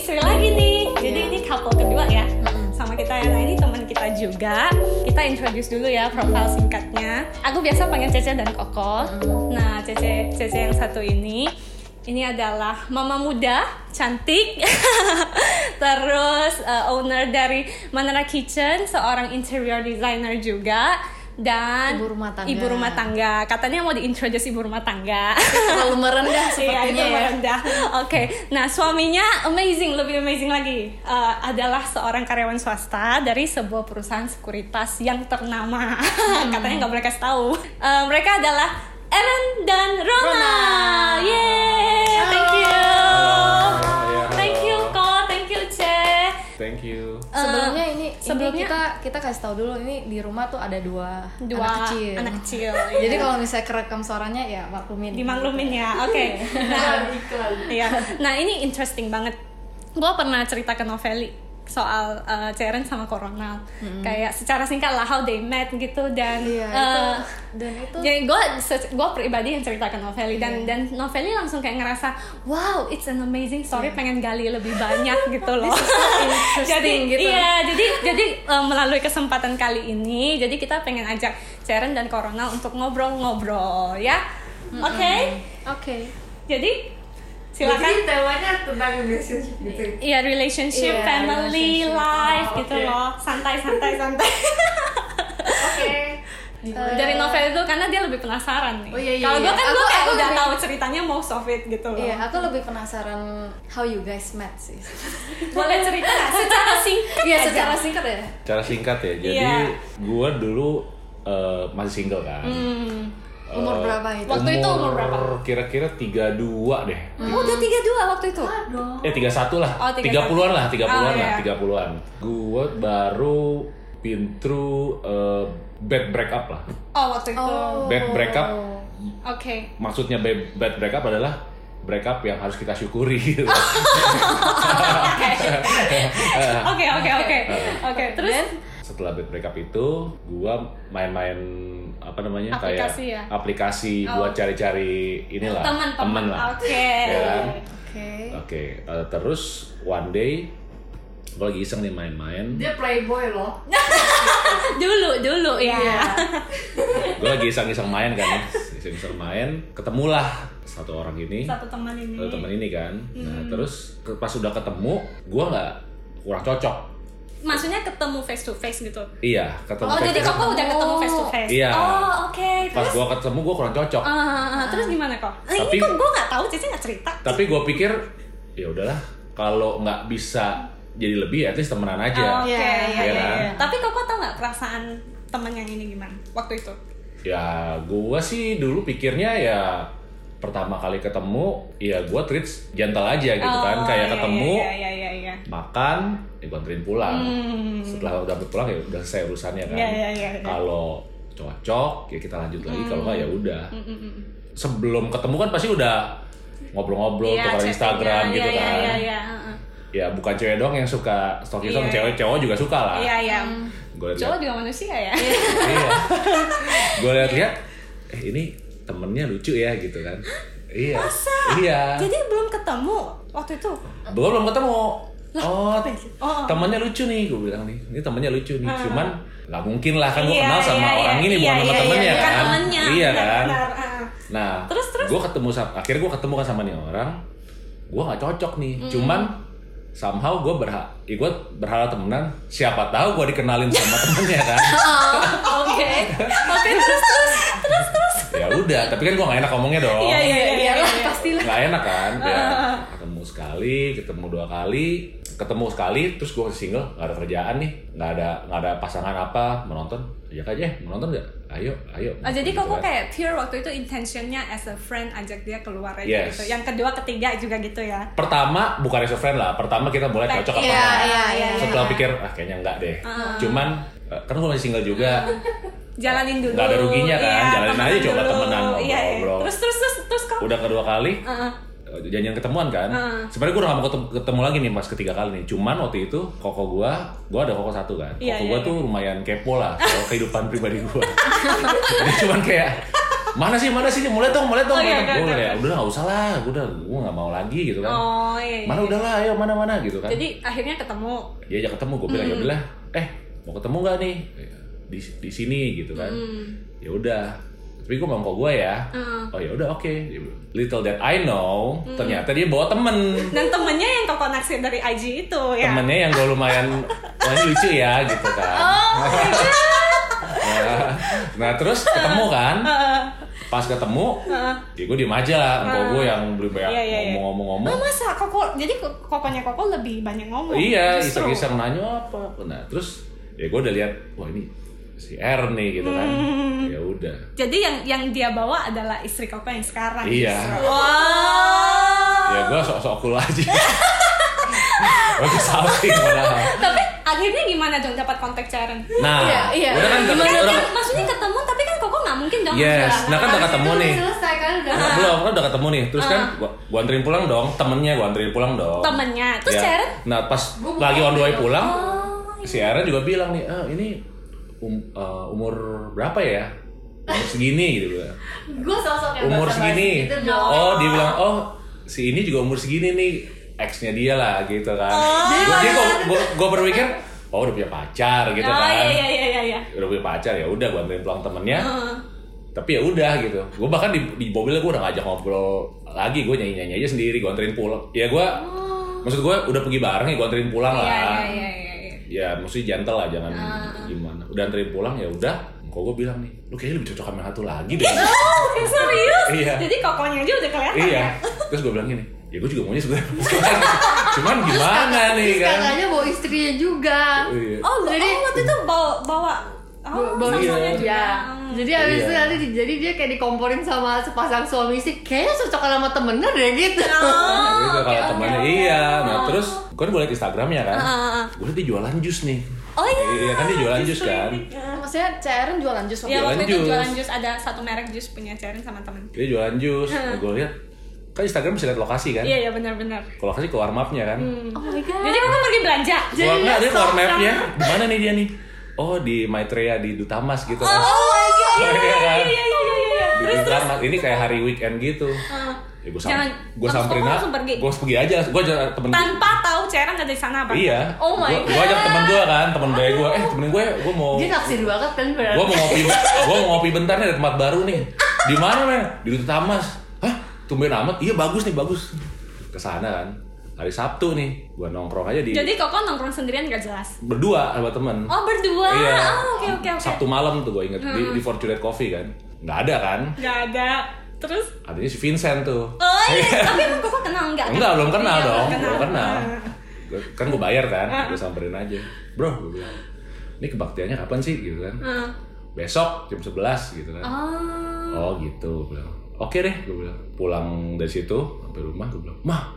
istri lagi nih. Jadi ini couple kedua ya sama kita ya. Nah ini teman kita juga. Kita introduce dulu ya profil singkatnya. Aku biasa panggil Cece dan Koko. Nah Cece Cece yang satu ini ini adalah mama muda, cantik, terus uh, owner dari Manara Kitchen, seorang interior designer juga, dan Ibu rumah tangga. Ibu rumah tangga. Katanya mau diintroduce ibu rumah tangga. Terlalu merendah sepertinya itu ya. merendah. Oke, nah suaminya amazing, lebih amazing lagi. Uh, adalah seorang karyawan swasta dari sebuah perusahaan sekuritas yang ternama. Hmm. Katanya nggak boleh kasih tahu. Uh, mereka adalah Aaron dan Rona. Rona. Yeay, thank ini sebelumnya- ini kita kita kasih tahu dulu ini di rumah tuh ada dua, Dua anak kecil. anak kecil, Jadi iya. kalau misalnya kerekam suaranya ya maklumin. dimanglumin ya. Oke. Nah, Iya. Nah ini interesting banget. Gue pernah cerita ke Novelli soal uh, Ceren sama Corona. Kayak secara singkat lah how they met gitu dan Iya, uh, itu dan itu jadi gue gue pribadi yang cerita ke Novelli dan dan Novelli langsung kayak ngerasa wow it's an amazing story pengen gali lebih banyak gitu loh. Jadi gitu. iya jadi jadi uh, melalui kesempatan kali ini jadi kita pengen ajak Ceren dan Corona untuk ngobrol-ngobrol ya? Oke? Oke. jadi silakan Jadi temanya tentang relationship gitu. Iya relationship, Iya, family, relationship. life Oh, gitu oke. loh, santai santai santai. Oke. Dari novel itu karena dia lebih penasaran nih. Oh, iya, iya, Kalau gue iya. kan gue kayak udah lebih- tahu ceritanya most of it gitu loh. Iya, aku lebih penasaran how you guys met sih. Boleh cerita secara singkat? Iya, secara singkat ya. Cara singkat ya. Jadi Iya. gua dulu eh, masih single kan. Hmm. Umur Eh, berapa itu? Waktu itu umur berapa? Kira-kira 32 deh. Oh udah tiga dua waktu itu. Aduh. Eh 31 lah. Oh, 31. 30-an lah, 30-an Oh, lah, iya. 30-an. Gua baru been through eh, bad breakup lah. Oh waktu itu. Bad breakup Oke. maksudnya bad, bad breakup adalah breakup yang harus kita syukuri gitu. Oke oke oke oke. Terus setelah breakup itu gua main-main apa namanya Aplikasi kayak ya? aplikasi Oh. buat cari-cari inilah teman teman. lah Oke. Ya kan? Oke. oke eh, terus one day gua lagi iseng nih main-main Dia playboy loh. Dulu dulu ya. Iya. gua lagi iseng-iseng main kan iseng-iseng main ketemulah satu orang ini Satu teman ini. satu teman ini kan nah Hmm. terus ke- pas udah ketemu gua nggak kurang cocok Maksudnya ketemu face to face gitu. iya ketemu Oh jadi face- koko udah ketemu face to face. Iya. Oh oke. pas Terus gua ketemu gua kurang cocok Ah, ah, ah. terus gimana kok? Nah, ini Tapi- kan gue nggak tahu, Cici nggak cerita. tapi gue pikir ya udahlah kalau nggak bisa jadi lebih at least temenan aja Oke, Iya, iya, iya iya, kan? iya. Tapi kok tau nggak perasaan temen yang ini gimana waktu itu? ya gue sih dulu pikirnya ya pertama kali ketemu ya gue treat gentle aja gitu kan Oh, kayak iya, ketemu Iya, iya, iya, iya. makan ya gue anterin pulang Hmm. setelah udah pulang ya udah selesai urusannya kan Iya, iya, iya, iya. kalau cocok ya kita lanjut lagi kalau nggak ya udah Mm, mm, mm. sebelum ketemu kan pasti udah ngobrol-ngobrol Iya, tukar Instagram gitu iya, kan Iya, iya, heeh. ya bukan cewek doang yang suka stalking stalking cewek cowok juga suka lah Iya, iya. gue Cowok juga manusia ya. iya gue lihat-lihat eh ini temennya lucu ya gitu kan. Iya. Iya. Jadi belum ketemu waktu itu. gue belum ketemu. Oh Oh. temennya lucu nih gue bilang nih. Ini temennya lucu nih cuman nggak mungkin lah kan gue Iya, kenal sama iya, orang iya, ini iya, bukan sama iya, temennya iya, kan? temennya, iya kan? benar, ah. nah Terus, terus? gue ketemu sama akhirnya gue ketemu kan sama nih orang. Gue nggak cocok nih cuman somehow gue berhak ya gue berharap temenan. Siapa tahu gue dikenalin sama temennya kan? Oke. Oke, terus terus udah tapi kan gue gak enak ngomongnya dong Iya, iya, iya, iya. Iyalah, iya. pastilah. nggak enak kan ya ketemu sekali ketemu dua kali ketemu sekali terus gue single nggak ada kerjaan nih nggak ada nggak ada pasangan apa menonton ajak aja eh, menonton nggak ayo ayo Oh, jadi Gitu kok kan. kayak pure waktu itu intentionnya as a friend ajak dia keluar aja Yes. gitu. Yang kedua, ketiga juga gitu ya. pertama bukan as a friend lah pertama kita boleh Like, cocok apa Iya, iya, iya. setelah pikir ah kayaknya enggak deh Ah. cuman eh, kan gue masih single juga Jalanin dulu. Nggak ada ruginya kan, Iya, jalanin aja coba dulu. temenan, Iya, iya. ngobrol-ngobrol. Terus terus terus terus kok. udah kedua kali Heeh. eh, janjian ketemuan kan Heeh. sebenarnya gue udah gak mau ketemu, ketemu lagi nih pas ketiga kali nih cuman waktu itu koko gue gue ada koko satu kan Iya, koko iya, gue iya. tuh lumayan kepo lah soal kehidupan pribadi gue jadi cuman kayak mana sih mana sih mulai dong mulai dong Oh, iya, mulai dong. iya, Gue iya. ya udah nggak usah lah gue udah gue nggak mau lagi gitu kan Oh iya. iya. mana udahlah ayo mana mana gitu kan Jadi akhirnya ketemu. dia ajak ketemu gue bilang ya udahlah eh mau ketemu nggak nih di di sini gitu kan. Ya udah. Tapi gue mau kok gue ya. Heeh. oh ya udah oke. Little that I know ternyata dia bawa temen. Dan temennya yang koko naksir dari IG itu ya. temennya yang gue lumayan wah ini lucu ya gitu kan. Nah, nah, terus ketemu kan? Heeh. pas ketemu Heeh. ya gue diem aja lah. Engkau gue yang belum banyak Iya, iya, iya. ngomong-ngomong. Oh masa koko jadi ko- kokonya koko lebih banyak ngomong. iya iseng-iseng nanya apa. Nah terus ya gue udah lihat wah ini si R nih gitu kan Hmm. ya udah Jadi yang yang dia bawa adalah istri koko yang sekarang. Iya. justru. Wow. ya gue sok-sok cool aja Oke salting padahal Tapi akhirnya gimana dong dapat kontak Caren? nah Iya, iya. udah kan Gimana udah, Kan maksudnya ketemu tapi kan koko nggak mungkin dong Yes, nah kan udah ketemu nih. selesai kan udah Nah, belum kan udah ketemu nih terus kan gua, gua anterin pulang dong temennya gua anterin pulang dong temennya. Terus Ya. Caren? nah pas Gua lagi on the way pulang Oh, si Aaron juga bilang nih ah ini um- uh, umur berapa ya? Umur segini gitu gue sosok yang umur segini. gitu dong oh dia bilang oh si ini juga umur segini nih. Ex-nya dia lah gitu kan. Oh. Jadi gua, gua berpikir oh udah punya pacar gitu oh kan. iya iya iya iya. udah punya pacar ya udah gua anterin pulang temennya. Heeh. tapi ya udah gitu. Gue bahkan di, di mobil gue udah ngajak ngobrol lagi. Gue nyanyi nyanyi aja sendiri gue anterin pulang. Ya gue maksud gue udah pergi bareng ya gue anterin pulang Oh. Iya lah. iya iya iya. Ya maksudnya gentle lah jangan gimana udah anterin pulang ya udah kok gue bilang nih lu kayaknya lebih cocok sama satu lagi deh Oh, serius? Iya. Jadi kokonya aja udah kelihatan iya ya? terus gue bilang gini ya gue juga maunya sebenarnya cuman gimana nih kan kakaknya bawa istrinya juga Iya. Oh, Jadi- oh, waktu itu bawa bawa oh, bawa Iya. samanya juga. ya jadi habis itu Iya. nanti di- jadi dia kayak dikomporin sama sepasang suami istri kayaknya cocok sama temennya deh gitu Oh, Nah, gitu oke, kalau oke, temannya oke. iya nah Oh. terus kan gue liat instagramnya kan Ah, ah, ah. gue liat dia jualan jus nih Oh iya. Iya, kan dia jualan jus kan Maksudnya Caren jualan jus waktu Iya Jualan waktu itu jus. jualan jus ada satu merek jus punya Ceren sama temen. dia jualan jus gue lihat kan Instagram bisa lihat lokasi kan Iya iya benar-benar. kalau lokasi keluar mapnya kan Oh my god. Jadi kamu pergi belanja? Gua enggak dia keluar mapnya di mana nih dia nih oh di Maitreya di Dutamas gitu kan Oh my god. Iya Oh, iya kan? iya iya iya iya. di Terus terus. Dutamas ini kayak hari weekend gitu Ah. ya gue Jangan- gue samperin aja langsung pergi? gue pergi aja gue aja temen Tanpa tahu Ceren ada di sana apa? iya Oh my gue ajak temen gue kan temen gue gue eh temen gue gue mau dia naksir banget kan berarti gue mau ngopi gue mau ngopi bentar nih ada tempat baru nih di mana men di Dutamas hah tumben amat iya bagus nih bagus ke sana kan hari Sabtu nih gue nongkrong aja di Jadi Koko nongkrong sendirian gak jelas. berdua sama temen Oh berdua. Iya. Oh oke oke oke. Sabtu malam tuh gue inget di, di Fortunate Coffee kan. Nggak ada kan? Gak ada. Terus? Adanya si Vincent tuh. Oh iya. Tapi emang Koko kenal nggak? kan? Enggak, belum kenal Iya, dong. belum Belum kenal. Ah. Gua- Kan gue bayar kan, gue samperin aja. Bro, gue bilang, ini kebaktiannya kapan sih? Gitu kan. Ah. Besok jam 11 gitu kan. Oh. Oh gitu, gue bilang. Oke deh, gue bilang. Pulang dari situ, sampai rumah, gue bilang, Mah,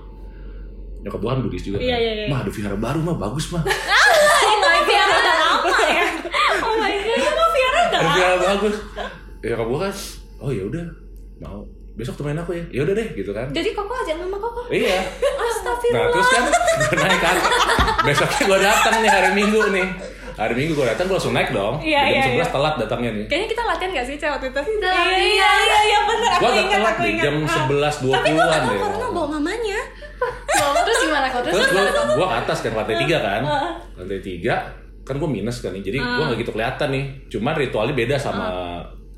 nyokap gue kan Buddhis juga Iya, kan. iya, iya. Mah, ada vihara baru mah, bagus mah. My god, udah lama ya. Oh my god, kamu Viara udah lama. vihara bagus. Ya nyokap gue kan, oh ya udah, mau. Besok temenin aku ya. Ya udah deh, gitu kan. Jadi Koko ajak mama Koko. Iya. Nah Astagfirullah. terus kan gue naik kan Besoknya gue datang nih hari Minggu nih Hari Minggu gue datang gue langsung naik dong Iya, Jam iya, 11 iya. telat datangnya nih Kayaknya kita latihan gak sih Cek waktu itu? Kita Iya iya iya iya bener aku agak ingat telat aku nih, ingat. jam Ah. 11.20-an Tapi gue gak tau deh. karena bawa mamanya. Terus gimana kok? Terus Terus gue gue ke atas kan lantai 3 kan Ah. Lantai 3 kan gue minus kan nih Jadi gue gak gitu kelihatan nih Cuman ritualnya beda sama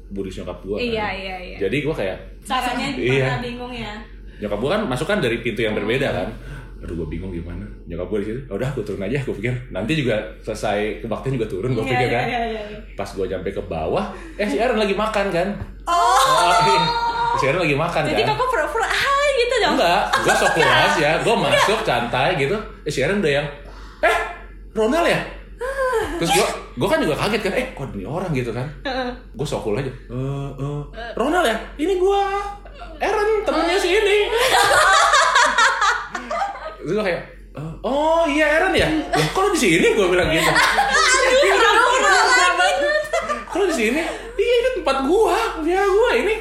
Buddhis nyokap gue kan. Ah. Iya, iya, iya. Jadi gue kayak Caranya Iya. bingung ya. Nyokap gue kan masuk kan dari pintu yang berbeda kan Aduh gue bingung gimana. Nyokap gue di situ "Ya udah gue turun aja. Gue pikir Nanti juga selesai kebaktian juga turun gue Iya, pikir iya, kan. iya, iya, iya. pas gue nyampe ke bawah eh si Aaron lagi makan kan. Oh, iya. si Aaron lagi makan Jadi kan. Koko pura-pura hai gitu dong. enggak gue sok kelas ya gue masuk santai gitu. Eh si Aaron udah yang eh Ronald ya? Terus gue gue kan juga kaget kan. Eh kok ini orang gitu kan. Gue sok cool aja eh eh, Ronald ya? Ini gue Aaron temennya si ini terus gue kayak "Eh, oh iya Aaron ya? Loh, kok lu di sini? Gue bilang gitu. Kalau di sini? Iya ini tempat gua ya gua ini.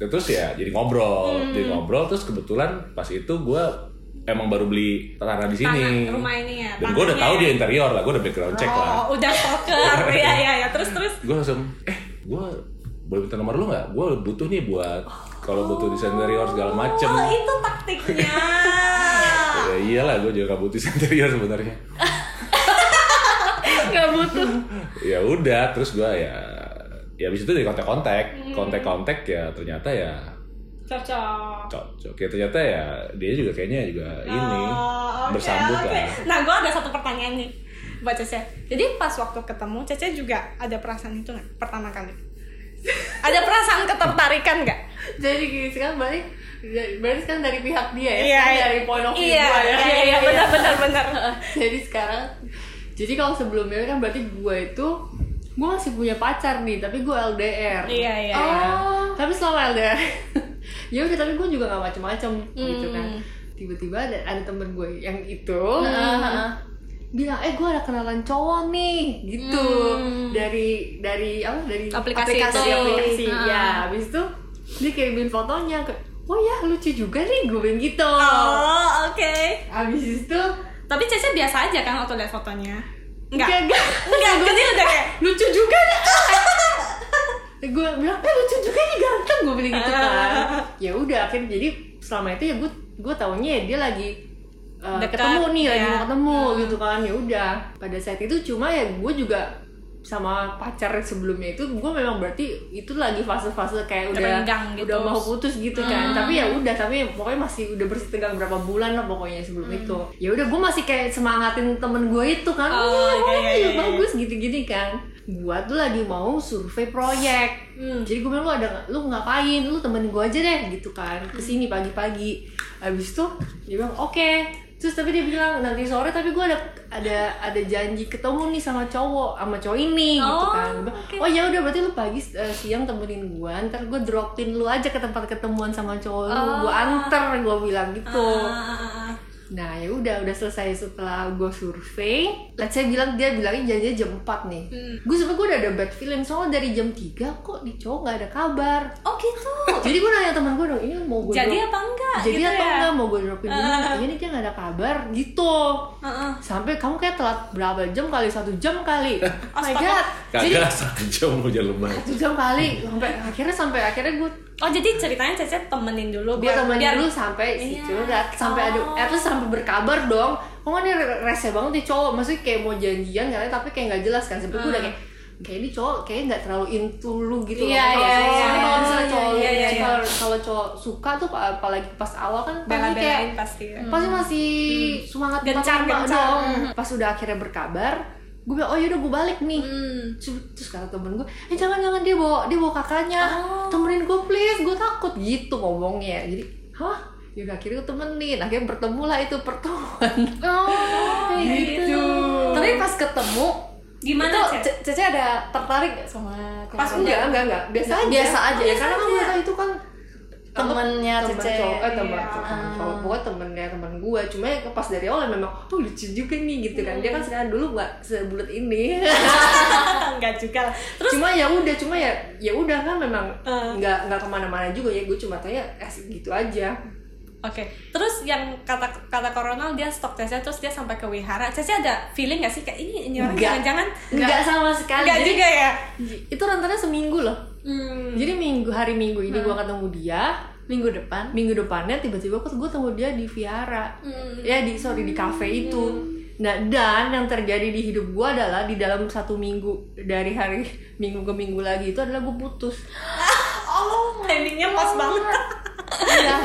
Ya, terus ya jadi ngobrol jadi ngobrol. Terus kebetulan pas itu gua emang baru beli tanah di sini. Tanah, rumah ini ya, dan gua udah tahu ya. dia interior lah gua udah background check lah. Oh, udah stalker. Iya iya iya. Terus terus. gua langsung eh gua boleh minta nomor lu nggak? Gue butuh nih buat kalau butuh desain interior segala macem Oh itu taktiknya. ya iyalah gue juga gak butuh desain interior sebenarnya Gak butuh. ya udah terus gue ya ya abis itu dari kontak-kontak kontak-kontak ya ternyata ya Cocok. cocok ya ternyata ya dia juga kayaknya juga ini Oh, oke, bersambut oke. lah Nah, gue ada satu pertanyaan nih buat Cece. Jadi pas waktu ketemu, Cece juga ada perasaan itu nggak pertama kali? ada perasaan ketertarikan nggak? Jadi gini sekarang berarti berarti sekarang dari pihak dia ya, Iya, sekarang iya. dari point of view Iya, gua ya. iya, iya, benar, benar, benar. jadi sekarang jadi kalau sebelumnya kan berarti gue itu gue masih punya pacar nih tapi gue LDR Iya, iya, oh. iya. tapi selama LDR ya udah tapi gue juga nggak macem-macem gitu kan Hmm. tiba-tiba ada ada temen gue yang itu Heeh. bilang eh gue ada kenalan cowok nih gitu Hmm. dari dari apa dari Aplikasi aplikasi, itu. aplikasi. Heeh. ya habis itu dia kirimin fotonya ke oh ya lucu juga nih gue bilang gitu Oh, oke. habis itu Tapi Cece biasa aja kan waktu lihat fotonya? enggak Enggak. enggak Enggak, jadi udah kayak lucu juga nih gue bilang eh lucu juga nih ganteng gue bilang gitu kan ya udah akhirnya jadi selama itu ya gue gue taunya ya dia lagi uh, Dekat, ketemu nih lagi ya. mau ketemu gitu kan ya udah pada saat itu cuma ya gue juga sama pacar sebelumnya itu gue memang berarti itu lagi fase-fase kayak udah gitu. udah mau putus gitu kan. Tapi ya udah tapi pokoknya masih udah bersih tegang berapa bulan lah pokoknya sebelum itu. Ya udah gue masih kayak semangatin temen gue itu kan. Oh, oh, iya, iya, iya, iya. bagus gitu-gini kan. Gua tuh lagi mau survei proyek. Hmm. jadi gue bilang lu ada lu ngapain? Lu temenin gua aja deh gitu kan. Ke sini pagi-pagi. Habis itu dia bilang oke terus tapi dia bilang nanti sore tapi gua ada ada ada janji ketemu nih sama cowok sama cowok ini gitu Oh, kan Gua bilang, oke. oh ya udah berarti lu pagi eh, siang temenin gua ntar gua dropin lu aja ke tempat ketemuan sama cowok lu Oh. gua anter gua bilang gitu Ah, Nah ya udah udah selesai setelah gue survei. Let's say bilang dia bilangnya janjinya jam 4 nih. Hmm. Gue sebenernya gue udah ada bad feeling soalnya dari jam 3 kok di cowok nggak ada kabar. Oh gitu. Jadi gue nanya teman gue dong ini mau gue Jadi apa enggak? Jadi gitu atau ya? enggak mau gue dropin dulu? Iya nih dia nggak ada kabar gitu. Heeh. Sampai kamu kayak telat berapa jam kali satu jam kali. oh my god. Jadi kagak satu jam mau jalan lebay satu jam kali sampai akhirnya sampai akhirnya gue Oh jadi ceritanya Cece temenin dulu gue temenin biar dulu sampai si Iya. curhat sampai ada Oh. at least sampai berkabar dong kok kan dia rese banget nih cowok maksudnya kayak mau janjian katanya tapi kayak nggak jelas kan sampai gue udah kayak kayak ini cowok kayaknya nggak terlalu into lu gitu Iya, loh. iya, iya. soalnya kalau misalnya Iya, cowok iya, iya, iya. kalau kalau cowok suka tuh apalagi pas awal kan pasti kayak pasti ya. pasti masih semangat Gencar, banget dong pas udah akhirnya berkabar gue bilang oh yaudah gue balik nih. Hmm. terus kata temen gue eh jangan jangan dia bawa dia bawa kakaknya. Oh. temenin gue please. Gue takut gitu ngomongnya. Jadi hah? Ya udah akhirnya gue temenin. Akhirnya bertemu lah itu pertemuan. Oh, kayak Gitu. Tapi pas ketemu, Gimana, itu Cece ada tertarik gak sama pas enggak? Enggak enggak. Biasa aja Biasa aja. ya karena kan biasa itu kan Temennya temen Cece. cowok eh temen Iya. cowok temen cowok pokoknya temennya temen gue cuma ya pas dari awal memang oh lucu juga nih gitu kan dia kan sekarang dulu nggak sebulat ini enggak juga. Terus cuma ya udah cuma ya ya udah kan memang Eh. nggak nggak ke mana-mana juga ya gue cuma tanya eh gitu aja Oke, terus yang kata kata Coronel dia stok Cece terus dia sampai ke wihara. Cece ada feeling gak sih kayak ini ini orang Enggak. jangan-jangan nggak sama sekali enggak Jadi, juga ya? itu rentannya seminggu loh Hmm. jadi minggu hari minggu ini gue ketemu dia Minggu depan. minggu depannya tiba-tiba gue ketemu dia di Viara Hmm. ya di sorry di cafe itu nah dan yang terjadi di hidup gue adalah di dalam satu minggu dari hari minggu ke minggu lagi itu adalah gue putus Oh, timingnya pas banget. Iya.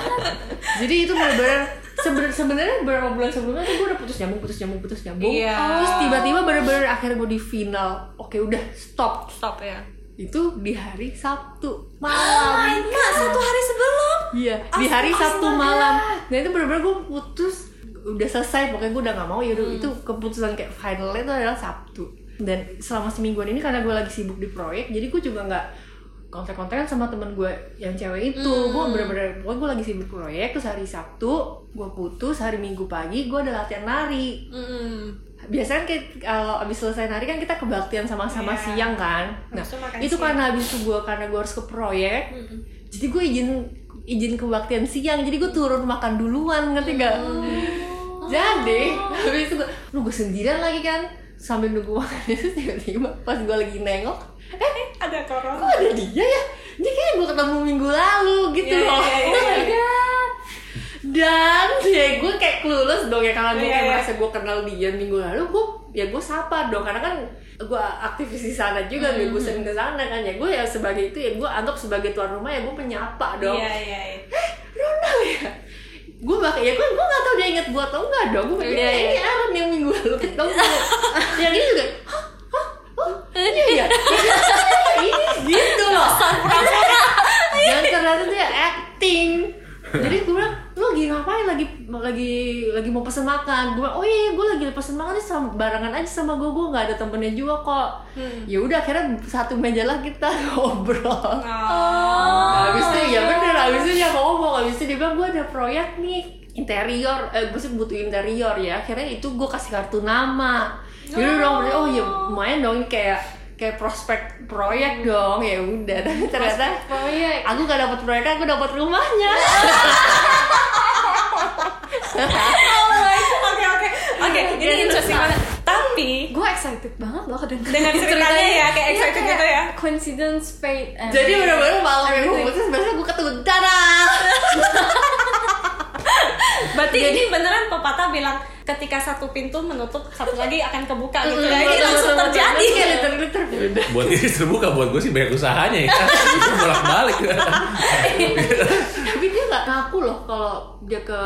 Jadi itu benar-benar seben- sebenarnya beberapa bulan sebelumnya tuh gue udah putus nyambung, putus nyambung, putus nyambung. Iya. Terus tiba-tiba benar-benar akhirnya gue di final. Oke udah stop. Stop ya. Itu di hari Sabtu Oh malam. my God, satu hari sebelum. Iya, di hari Sabtu malam. Nah itu benar-benar gue putus udah selesai pokoknya gue udah nggak mau ya udah itu keputusan kayak finalnya itu adalah Sabtu dan selama semingguan ini karena gue lagi sibuk di proyek jadi gue juga nggak kontak-kontakan sama temen gue yang cewek itu gue bener-bener pokoknya gue lagi sibuk proyek terus hari Sabtu gue putus hari Minggu pagi gue ada latihan nari Hmm. Biasanya kan kayak kalau abis selesai nari kan kita kebaktian sama-sama Iya. siang kan nah itu siang. karena habis itu gue karena gue harus ke proyek Mm-mm. jadi gue izin izin kebaktian siang jadi gue turun makan duluan ngerti gak jadi habis itu gue lu gue sendirian lagi kan sambil nunggu makan itu tiba-tiba pas gue lagi nengok eh Ada corona. kok ada dia ya gue ketemu minggu lalu gitu loh iya, iya, oh my iya. god dan ya gue kayak clueless dong ya karena gue Iya, kayak iya. merasa gue kenal dia minggu lalu gue ya gue sapa dong karena kan gue aktivis di sana juga gue sering ke sana kan ya gue ya sebagai itu ya gue anggap sebagai tuan rumah ya gue menyapa dong. Iya iya. iya. Ronald ya? Gue bakal ya gue gue gak tau dia inget gue atau enggak dong gue pikir Iya, "Eh, iya. ini Aaron yang minggu lalu ketemu yang ini juga hah? Hah? Oh iya iya. Ini gitu loh. Dan ternyata dia acting. Jadi gue bilang lu lagi ngapain? Lagi lagi lagi mau pesen makan. Gue oh iya gue lagi pesen makan nih sama barengan aja sama gue gue nggak ada temennya juga kok. Ya udah akhirnya satu meja lah kita ngobrol. Oh. habis itu ya bener habis itu dia ngomong habis itu dia bilang gue ada proyek nih interior. Eh maksudnya butuh interior ya. Akhirnya itu gue kasih kartu nama. Jadi dong berarti, oh ya lumayan dong kayak kayak prospek proyek dong ya udah tapi ternyata proyek aku gak dapet proyeknya aku dapet rumahnya Oh my God. Oke oke oke. Ini interesting banget. Tapi gue excited banget loh kedengeran Dengan ceritanya ya, kayak Iya, excited gitu ya. coincidence fate and jadi bener-bener malam yang everything. putus biasanya gue ketemu dadah berarti ini beneran pepatah bilang ketika satu pintu menutup satu lagi akan kebuka gitu ya. Ini langsung terjadi. Iya, literally buat ini terbuka buat gue sih banyak usahanya ya. Itu bolak balik tapi dia nggak ngaku loh kalau dia ke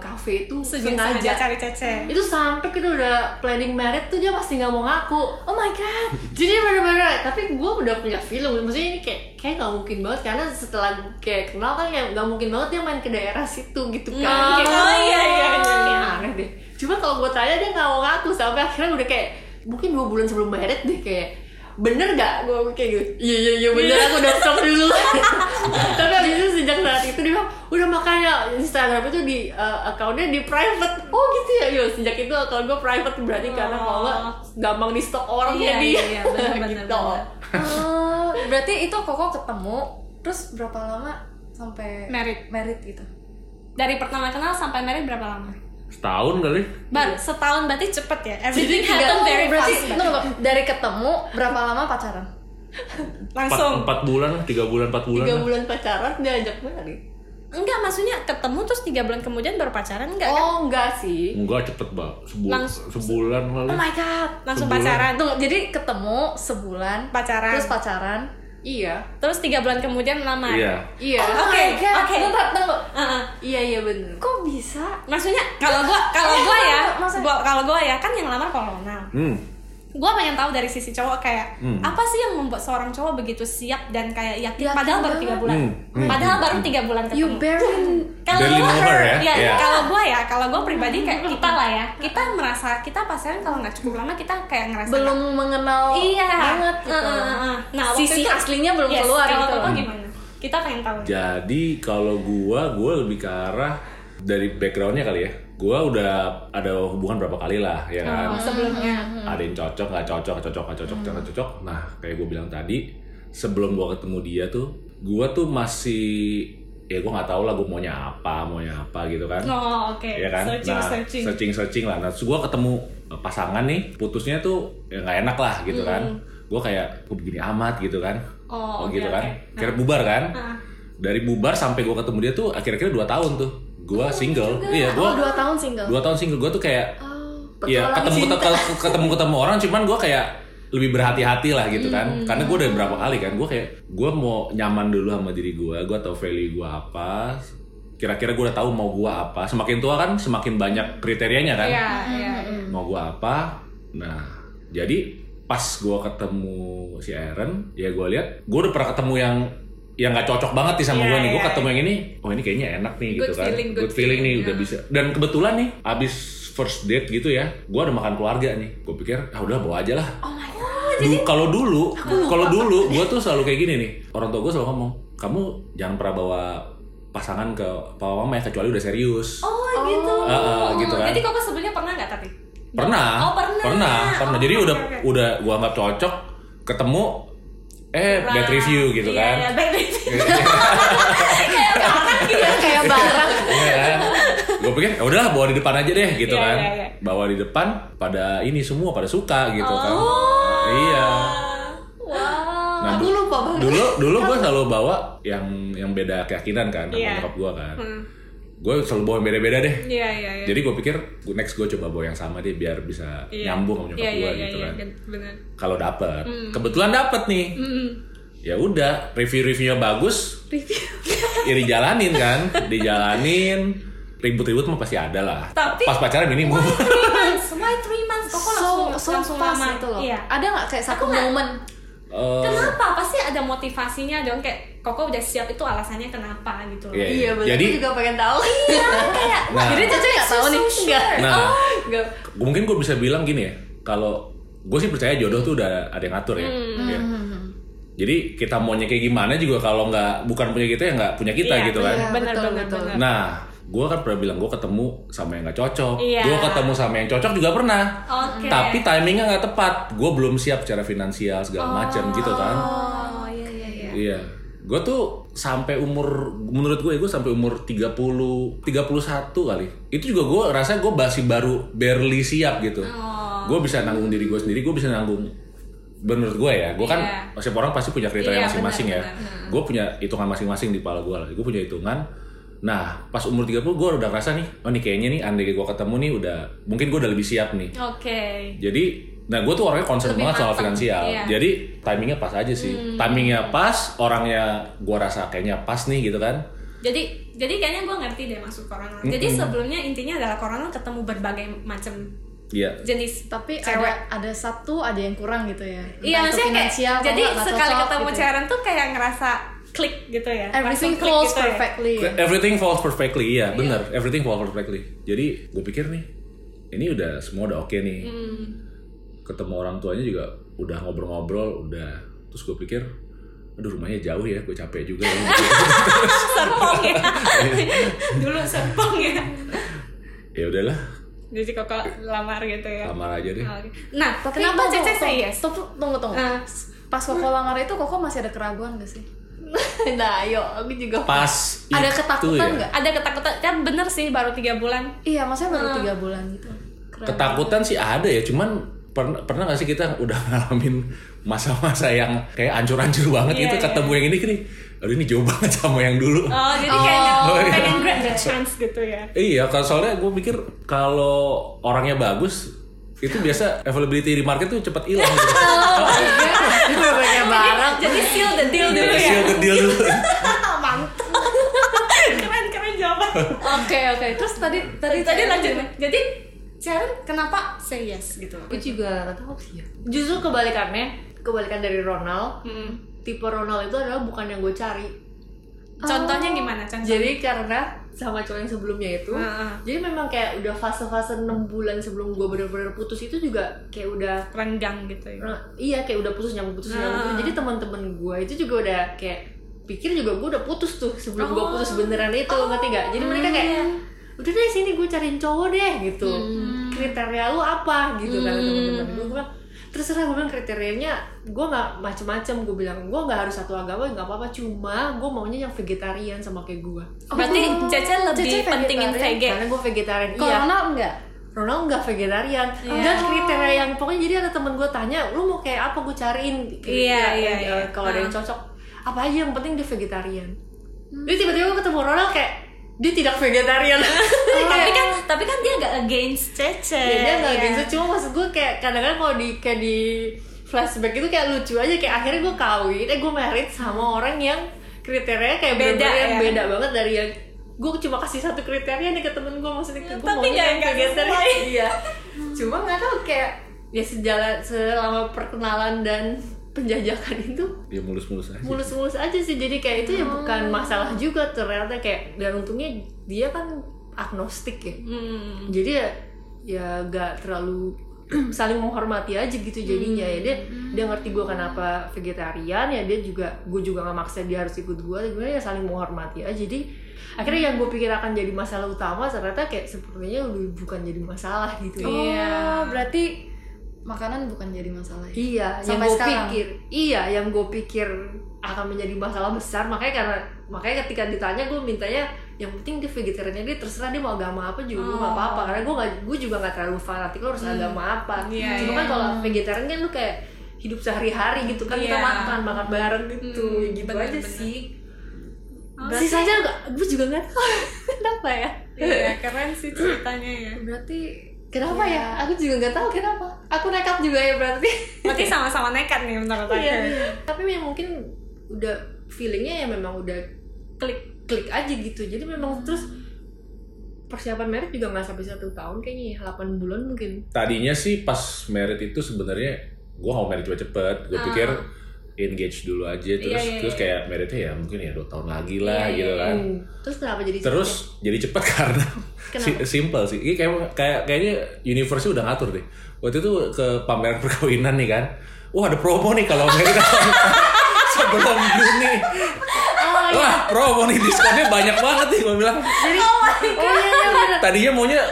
cafe itu Sengaja. sengaja cari cece. itu sampai kita udah planning married tuh dia pasti nggak mau ngaku. Oh my god. Jadi bener-bener tapi gue udah punya film maksudnya ini kayak kayak nggak mungkin banget. Karena setelah kayak kenal kan kayak nggak mungkin banget dia main ke daerah situ gitu kan. Oh, Kayak, oh, iya, iya, iya. ini aneh deh cuma kalau gue tanya dia nggak mau ngaku sampai akhirnya udah kayak mungkin dua bulan sebelum married deh kayak bener gak gue kayak gitu. Iya iya iya bener aku udah stop dulu. Tapi abis itu sejak saat itu dia bilang udah makanya Instagram itu di uh, akunnya di private. Oh gitu ya? Yo sejak itu akun gue private berarti karena kalau nggak gampang di stok orang Iya, jadi iya, iya, bener, bener, gitu. bener. Oh, berarti itu koko ketemu terus berapa lama sampai Married. married gitu? Dari pertama kenal sampai married berapa lama? Setahun kali Bar, setahun berarti cepet ya. jadi Everything tiga happen very berarti fast. no, no, dari ketemu berapa lama pacaran Langsung. empat bulan lah tiga bulan empat bulan tiga bulan pacaran dia ajak married Enggak, maksudnya ketemu terus tiga bulan kemudian baru pacaran enggak kan? oh enggak sih enggak cepet banget Sebu Langsung- sebulan lalu oh my god Langsung Sebulan. pacaran. Tunggu, jadi ketemu sebulan Pacaran. terus pacaran iya Terus tiga bulan kemudian melamar. iya iya oh Oke, oke. bentar tunggu Heeh. iya iya bener kok bisa Maksudnya kalau gua kalau gua ya, gua kalau gua ya kan yang lamar kolonel. hmm. Gua pengen tahu dari sisi cowok kayak Hmm. apa sih yang membuat seorang cowok begitu siap dan kayak yakin, Yakin padahal baru tiga bulan. Hmm, hmm, Padahal baru tiga bulan you ketemu. barely Kalau Barely gua, know her ya? ya, Iya. kalau gua ya, kalau gua pribadi kayak kita lah ya, kita merasa kita pacaran kalau nggak cukup lama kita kayak ngerasa belum mengenal iya banget gitu Heeh, heeh, heeh. Nah, sisi itu- aslinya belum Yes, keluar kalau gitu gimana? Kita pengen tahu. Jadi kalau gua, gua lebih ke arah dari backgroundnya kali ya. Gua udah ada hubungan berapa kali lah, ya kan. Oh, sebelumnya. Ada yang cocok, nggak cocok, cocok, nggak cocok, nggak cocok. Nah, kayak gue bilang tadi, sebelum gua ketemu dia tuh, gua tuh masih ya gua nggak tahu lah gue maunya apa, maunya apa gitu kan. Oh, oke. ya kan? Searching, nah, searching. searching, searching lah. Nah, gue ketemu eh, pasangan nih, putusnya tuh ya nggak enak lah gitu kan. Gue kayak kok begini amat gitu kan. Hmm. Oh, oke, gitu oke. kan. Kira bubar kan. Ah. Dari bubar sampai gue ketemu dia tuh akhir-akhir dua tahun tuh. Gue single. Iya, gue oh dua tahun single dua tahun single. Gue tuh kayak oh, Iya petualang ketemu cinta. ketemu ketemu ketemu orang cuman gue kayak lebih berhati-hati lah gitu kan Hmm. karena gue udah berapa kali kan gue kayak gue mau nyaman dulu sama diri gue gue tahu value gue apa kira-kira gue udah tahu mau gue apa semakin tua kan semakin banyak kriterianya kan Iya, iya. mau gue apa nah jadi pas gue ketemu si Aaron ya gue lihat gue udah pernah ketemu yang yang nggak cocok banget nih sama Iya, gue nih gue iya, ketemu yang ini oh ini kayaknya enak nih Good gitu kan feeling, good feeling nih feeling, udah ya. bisa dan kebetulan nih abis first date gitu ya gue ada makan keluarga nih gue pikir ah udah bawa aja lah oh my god Du- kalau dulu kalau dulu gue tuh selalu kayak gini nih orang tua gue selalu ngomong kamu jangan pernah bawa pasangan ke papa mama ya kecuali udah serius Oh, gitu. Ah, ah, gitu kan. Jadi Koko sebelumnya pernah nggak tapi? pernah Oh, pernah. pernah pernah jadi Oh, udah oke. udah gue anggap cocok ketemu eh bad Nah, review gitu iya, kan Iya, bad review. kayak barang gitu ya. kayak barang Iya kan gue pikir ya udahlah bawa di depan aja deh gitu Iya, kan iya, iya. bawa di depan pada ini semua pada suka gitu kan Oh. iya Wow. Nah, aku lupa banget dulu dulu gue selalu bawa yang yang beda keyakinan kan sama Iya. nyokap gue kan. Hmm. Gue selalu bawa yang beda-beda deh. Iya iya iya. Jadi gue pikir next gue coba bawa yang sama deh biar bisa Iya. nyambung sama nyokap Iya, gue iya, gitu iya, kan. iya, benar. Kalau dapet, kebetulan dapet nih. Mm-mm. Ya udah, review-reviewnya bagus. ya dijalanin kan, dijalanin. Ribut-ribut mah pasti ada lah. Tapi- pas pacaran minimum. Three months, why three months? Kok so, langsung so langsung pas lama? gitu loh Iya. ada nggak kayak satu momen Eh, Kenapa? Pasti ada motivasinya dong kayak Koko udah siap itu alasannya kenapa gitu loh. Iya, Iya betul. Jadi- Aku juga pengen tahu. Iya, kayak Nah. Jadi Caca nggak tahu nih. Enggak. Nah, Enggak. mungkin gue bisa bilang gini ya. Kalau gue sih percaya jodoh tuh udah ada yang ngatur ya. Hmm. Ya. Jadi kita maunya kayak gimana juga kalau nggak bukan punya kita ya nggak punya kita Iya, gitu kan. iya. Benar betul, benar betul. benar. Nah, gue kan pernah bilang gue ketemu sama yang nggak cocok. Iya. Gue ketemu sama yang cocok juga pernah. Oke. Tapi timingnya nggak tepat. Gue belum siap secara finansial segala macam gitu kan. Oh iya iya iya. Iya. Gue tuh sampai umur menurut gue gue sampai umur 30 31 kali. Itu juga gue rasa gue masih baru barely siap gitu. Oh. Gue bisa nanggung diri gue sendiri, gue bisa nanggung menurut gue ya, gue kan Iya. setiap orang pasti punya kriteria Iya, masing-masing ya. benar. Gue punya hitungan masing-masing di kepala gue lah. Gue punya hitungan. Nah, pas umur 30 gue udah ngerasa nih, oh nih kayaknya nih andai gue ketemu nih udah mungkin gue udah lebih siap nih. Oke. Jadi, nah gue tuh orangnya concern Lebih banget soal finansial. iya. Hmm. Jadi timingnya pas aja sih. Timingnya pas, orangnya gue rasa kayaknya pas nih gitu kan. Jadi jadi kayaknya gue ngerti deh maksud corona. Jadi sebelumnya intinya adalah corona ketemu berbagai macam Iya. jenis tapi cewek. ada ada satu ada yang kurang gitu ya Iya maksudnya kayak jadi nggak sekali cocok ketemu gitu. cairan tuh kayak ngerasa klik gitu ya. everything falls gitu ya. perfectly Everything falls perfectly, iya bener. Everything falls perfectly. Jadi gue pikir nih, ini udah semua udah oke nih. Hmm. Ketemu orang tuanya juga udah ngobrol-ngobrol, udah. Terus gue pikir, aduh rumahnya jauh ya, gue capek juga. ya. serpong ya. Dulu serpong ya. ya udahlah, Jadi koko lamar gitu ya. lamar aja deh. Nah, tapi kenapa tunggu, Cece tunggu, say yes? tunggu tunggu tunggu Ah. pas koko lamar itu koko masih ada keraguan gak sih nah, ayo aku juga Pas ada ketakutan ya, nggak Ada ketakutan kan bener sih baru tiga bulan. iya maksudnya baru Ah. tiga bulan gitu Keren. Ketakutan sih ada ya, cuman pernah pernah gak sih kita udah ngalamin masa-masa yang kayak ancur-ancur banget Iya, gitu iya. ketemu yang ini gini, aduh ini jauh banget sama yang dulu. Oh, jadi kayak Oh, iya. pengen grab the chance gitu ya. Iya, kalau soalnya gue pikir kalau orangnya bagus itu biasa availability di market tuh cepat hilang. gitu. itu banyak barang. Jadi seal the deal dulu ya. Seal the deal dulu. keren keren jawaban. oke oke terus tadi tadi Tadi lanjut. Jadi Sharon kenapa say yes gitu? Aku juga nggak tahu sih ya. Justru kebalikannya, kebalikan dari Ronald. Hmm. Tipe Ronald itu adalah bukan yang gue cari. Contohnya gimana? Contoh. Jadi karena sama cowok yang sebelumnya itu, Heeh. jadi memang kayak udah fase-fase 6 bulan sebelum gue bener-bener putus itu juga kayak udah renggang gitu ya. Nah, iya kayak udah putus nyambung putus nyambung Ah. putus. jadi teman-teman gue itu juga udah kayak pikir juga gue udah putus tuh sebelum gue Oh. putus beneran itu ngerti gak jadi mereka kayak udah deh sini gue cariin cowok deh gitu. Kriteria lu apa? gitu kan teman-teman. Gue bilang terserah gue bilang kriterianya gue nggak macem-macem. Gue bilang gue nggak harus satu agama nggak apa-apa. Cuma gue maunya yang vegetarian sama kayak gue Berarti Oh. Cece lebih Cece pentingin vegetarian, VG. karena gue vegetarian. Kalau iya. Ronald enggak? Ronald nggak vegetarian. Iya. dan kriteria yang pokoknya jadi ada temen gue tanya lu mau kayak apa gue cariin? Iya, iya, iya. kalau ada yang cocok. Apa aja yang penting dia vegetarian. Jadi tiba-tiba gue ketemu Ronald kayak dia tidak vegetarian. Tapi kan tapi kan dia gak against Cece. ya, dia nggak Iya. gitu cuma maksud gue kayak kadang-kadang kalau di kayak di flashback itu kayak lucu aja. Kayak akhirnya gue kawin eh gue married sama orang yang kriteria kayak Beda, yang ya. beda banget dari yang gue cuma kasih satu kriteria nih ke temen gue maksudnya gue Tapi maunya nggak- yang vegetarian. iya. Cuma nggak tahu kayak ya sejalan selama perkenalan dan penjajakan itu Ya mulus-mulus aja. mulus-mulus aja sih. Jadi kayak itu ya bukan masalah juga ternyata kayak dan untungnya dia kan agnostik ya. Hmm. jadi ya ya gak terlalu saling menghormati aja gitu jadinya. Ya dia dia ngerti gue kenapa vegetarian ya dia juga gue juga nggak maksa dia harus ikut gue gue ya saling menghormati aja. Jadi akhirnya yang gue pikir akan jadi masalah utama ternyata kayak sepertinya udah bukan jadi masalah gitu. Oh Iya. berarti makanan bukan jadi masalah ya? Iya, yang Sampai gue sekarang? pikir, iya, yang gue pikir akan menjadi masalah besar. Makanya karena makanya ketika ditanya gue mintanya yang penting dia vegetariannya dia terserah dia mau agama apa juga gue Oh. apa-apa karena gue gue juga nggak terlalu fanatik lo harus agama apa. Iya, Cuma iya. kan kalau vegetarian kan lu kayak hidup sehari-hari gitu kan kita Iya. makan makan bareng gitu Hmm, ya gitu bener, aja bener. sih Oh, sisanya gue juga nggak tahu kenapa ya Iya, keren sih ceritanya ya. berarti kenapa Iya. ya aku juga nggak tahu kenapa aku nekat juga ya berarti Berarti sama-sama nekat nih menurut aku. Iya. tapi ya mungkin udah feelingnya ya memang udah klik klik aja gitu jadi memang terus persiapan merit juga nggak sampai satu tahun kayaknya ya 8 bulan mungkin Tadinya sih pas merit itu sebenarnya gue mau merit cepet-cepet. Gue Ah. pikir engage dulu aja terus Iya, iya, terus iya. kayak meritnya ya mungkin ya dua tahun lagi lah Iya, gitu iya, kan. Hmm. terus kenapa jadi Terus jadi cepet karena si- simple sih. Ini kayak kayak kayaknya universe udah ngatur deh. Waktu itu ke pameran perkawinan nih kan. Wah ada promo nih kalau merit sebelum Juni. oh iya Wah promo nih diskonnya banyak banget nih gue bilang. jadi oh iya iya bener Tadinya maunya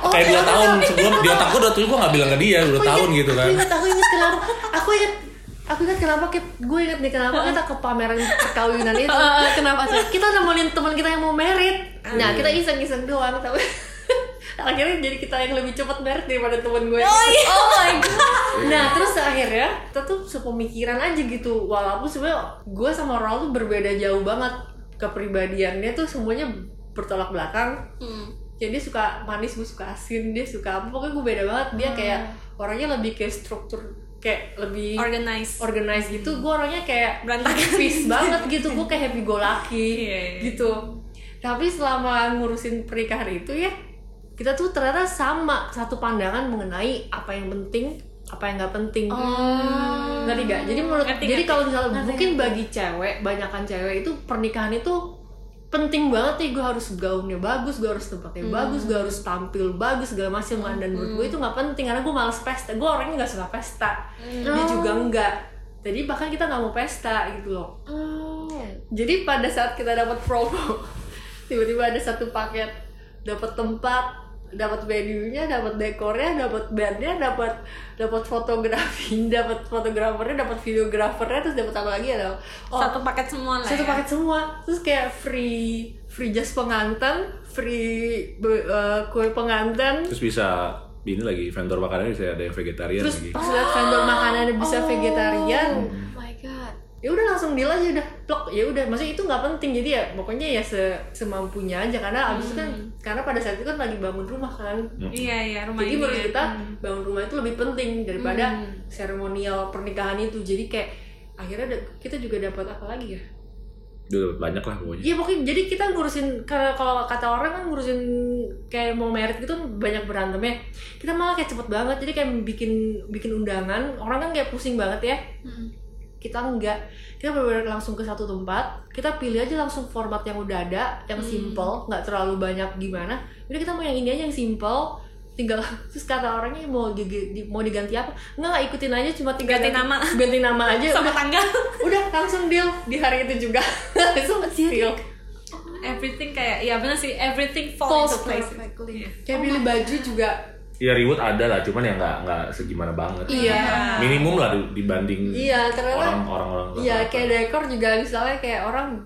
Oh, kayak iya, dua tahun sebelum di otak gue udah tuh gue nggak bilang ke dia dua Aku tahun gitu kan. Aku ingat, aku ingat. Aku ingat kenapa Kip. gue ingat nih kenapa kita ke pameran perkawinan itu. Kenapa sih? Kita nemenin teman kita yang mau merit. Nah kita iseng-iseng doang tapi akhirnya jadi kita yang lebih cepat merit daripada teman gue. Oh iya. Oh my god. Nah terus akhirnya kita tuh sepemikiran aja gitu. Walaupun sebenarnya gue sama Ronald tuh berbeda jauh banget kepribadiannya tuh semuanya bertolak belakang. Hmm. jadi dia suka manis gue suka asin dia suka apa pokoknya gue beda banget. Dia kayak orangnya lebih kayak struktur kayak lebih Organize. organize gitu gue orangnya kayak Berantakan. peace banget gitu gue kayak happy go lucky Iya, iya. gitu tapi selama ngurusin pernikahan itu ya kita tuh ternyata sama satu pandangan mengenai apa yang penting apa yang nggak penting ngerti gak? Jadi menurut Ngerti, jadi ngerti. kalau misalnya Ngerti, mungkin ngerti. bagi cewek, banyakan cewek itu pernikahan itu penting banget nih gue harus gaunnya bagus, gue harus tempatnya bagus, gue harus tampil bagus segala macam kan. Dan menurut gue itu nggak penting karena gue males pesta, gue orangnya nggak suka pesta, dia juga enggak. Jadi bahkan kita nggak mau pesta gitu loh. Jadi pada saat kita dapat promo, tiba-tiba ada satu paket, dapat tempat, dapat venue-nya, dapat dekornya, dapat bandnya, dapat dapat fotografi, dapat fotografernya, dapat videografernya, terus dapat apa lagi ya? Oh, Satu paket semua lah. satu ya. paket semua. Terus kayak free free jas pengantin, free eh, kue pengantin, Terus bisa ini lagi vendor makanannya bisa ada yang vegetarian terus lagi. pas lihat vendor makanannya bisa vegetarian, oh my god ya udah langsung deal aja udah plok ya udah maksudnya itu nggak penting jadi ya pokoknya ya se semampunya aja karena abis itu kan karena pada saat itu kan lagi bangun rumah kan Iya iya rumah jadi ini menurut ya. kita Hmm. bangun rumah itu lebih penting daripada Hmm. seremonial pernikahan itu jadi kayak akhirnya kita juga dapat apa lagi ya Udah banyak lah pokoknya. Iya pokoknya jadi kita ngurusin kalau kalau kata orang kan ngurusin kayak mau merit gitu banyak berantem ya. Kita malah kayak cepet banget jadi kayak bikin bikin undangan orang kan kayak pusing banget ya. Kita enggak kita benar langsung ke satu tempat kita pilih aja langsung format yang udah ada yang simple nggak terlalu banyak gimana. Jadi kita mau yang ini aja yang simple tinggal terus kata orangnya mau di, di- mau diganti apa nggak nggak ikutin aja cuma tinggal Ganti nama. ganti nama aja sama udah, tanggal. udah langsung deal di hari itu juga langsung deal everything kayak ya benar sih everything fall Falls into place. perfectly. Iya. kayak pilih baju juga Ya ribut ada lah, cuman ya nggak nggak segimana banget. iya Minimum lah di- dibanding iya orang orang orang. iya kayak dekor juga misalnya kayak orang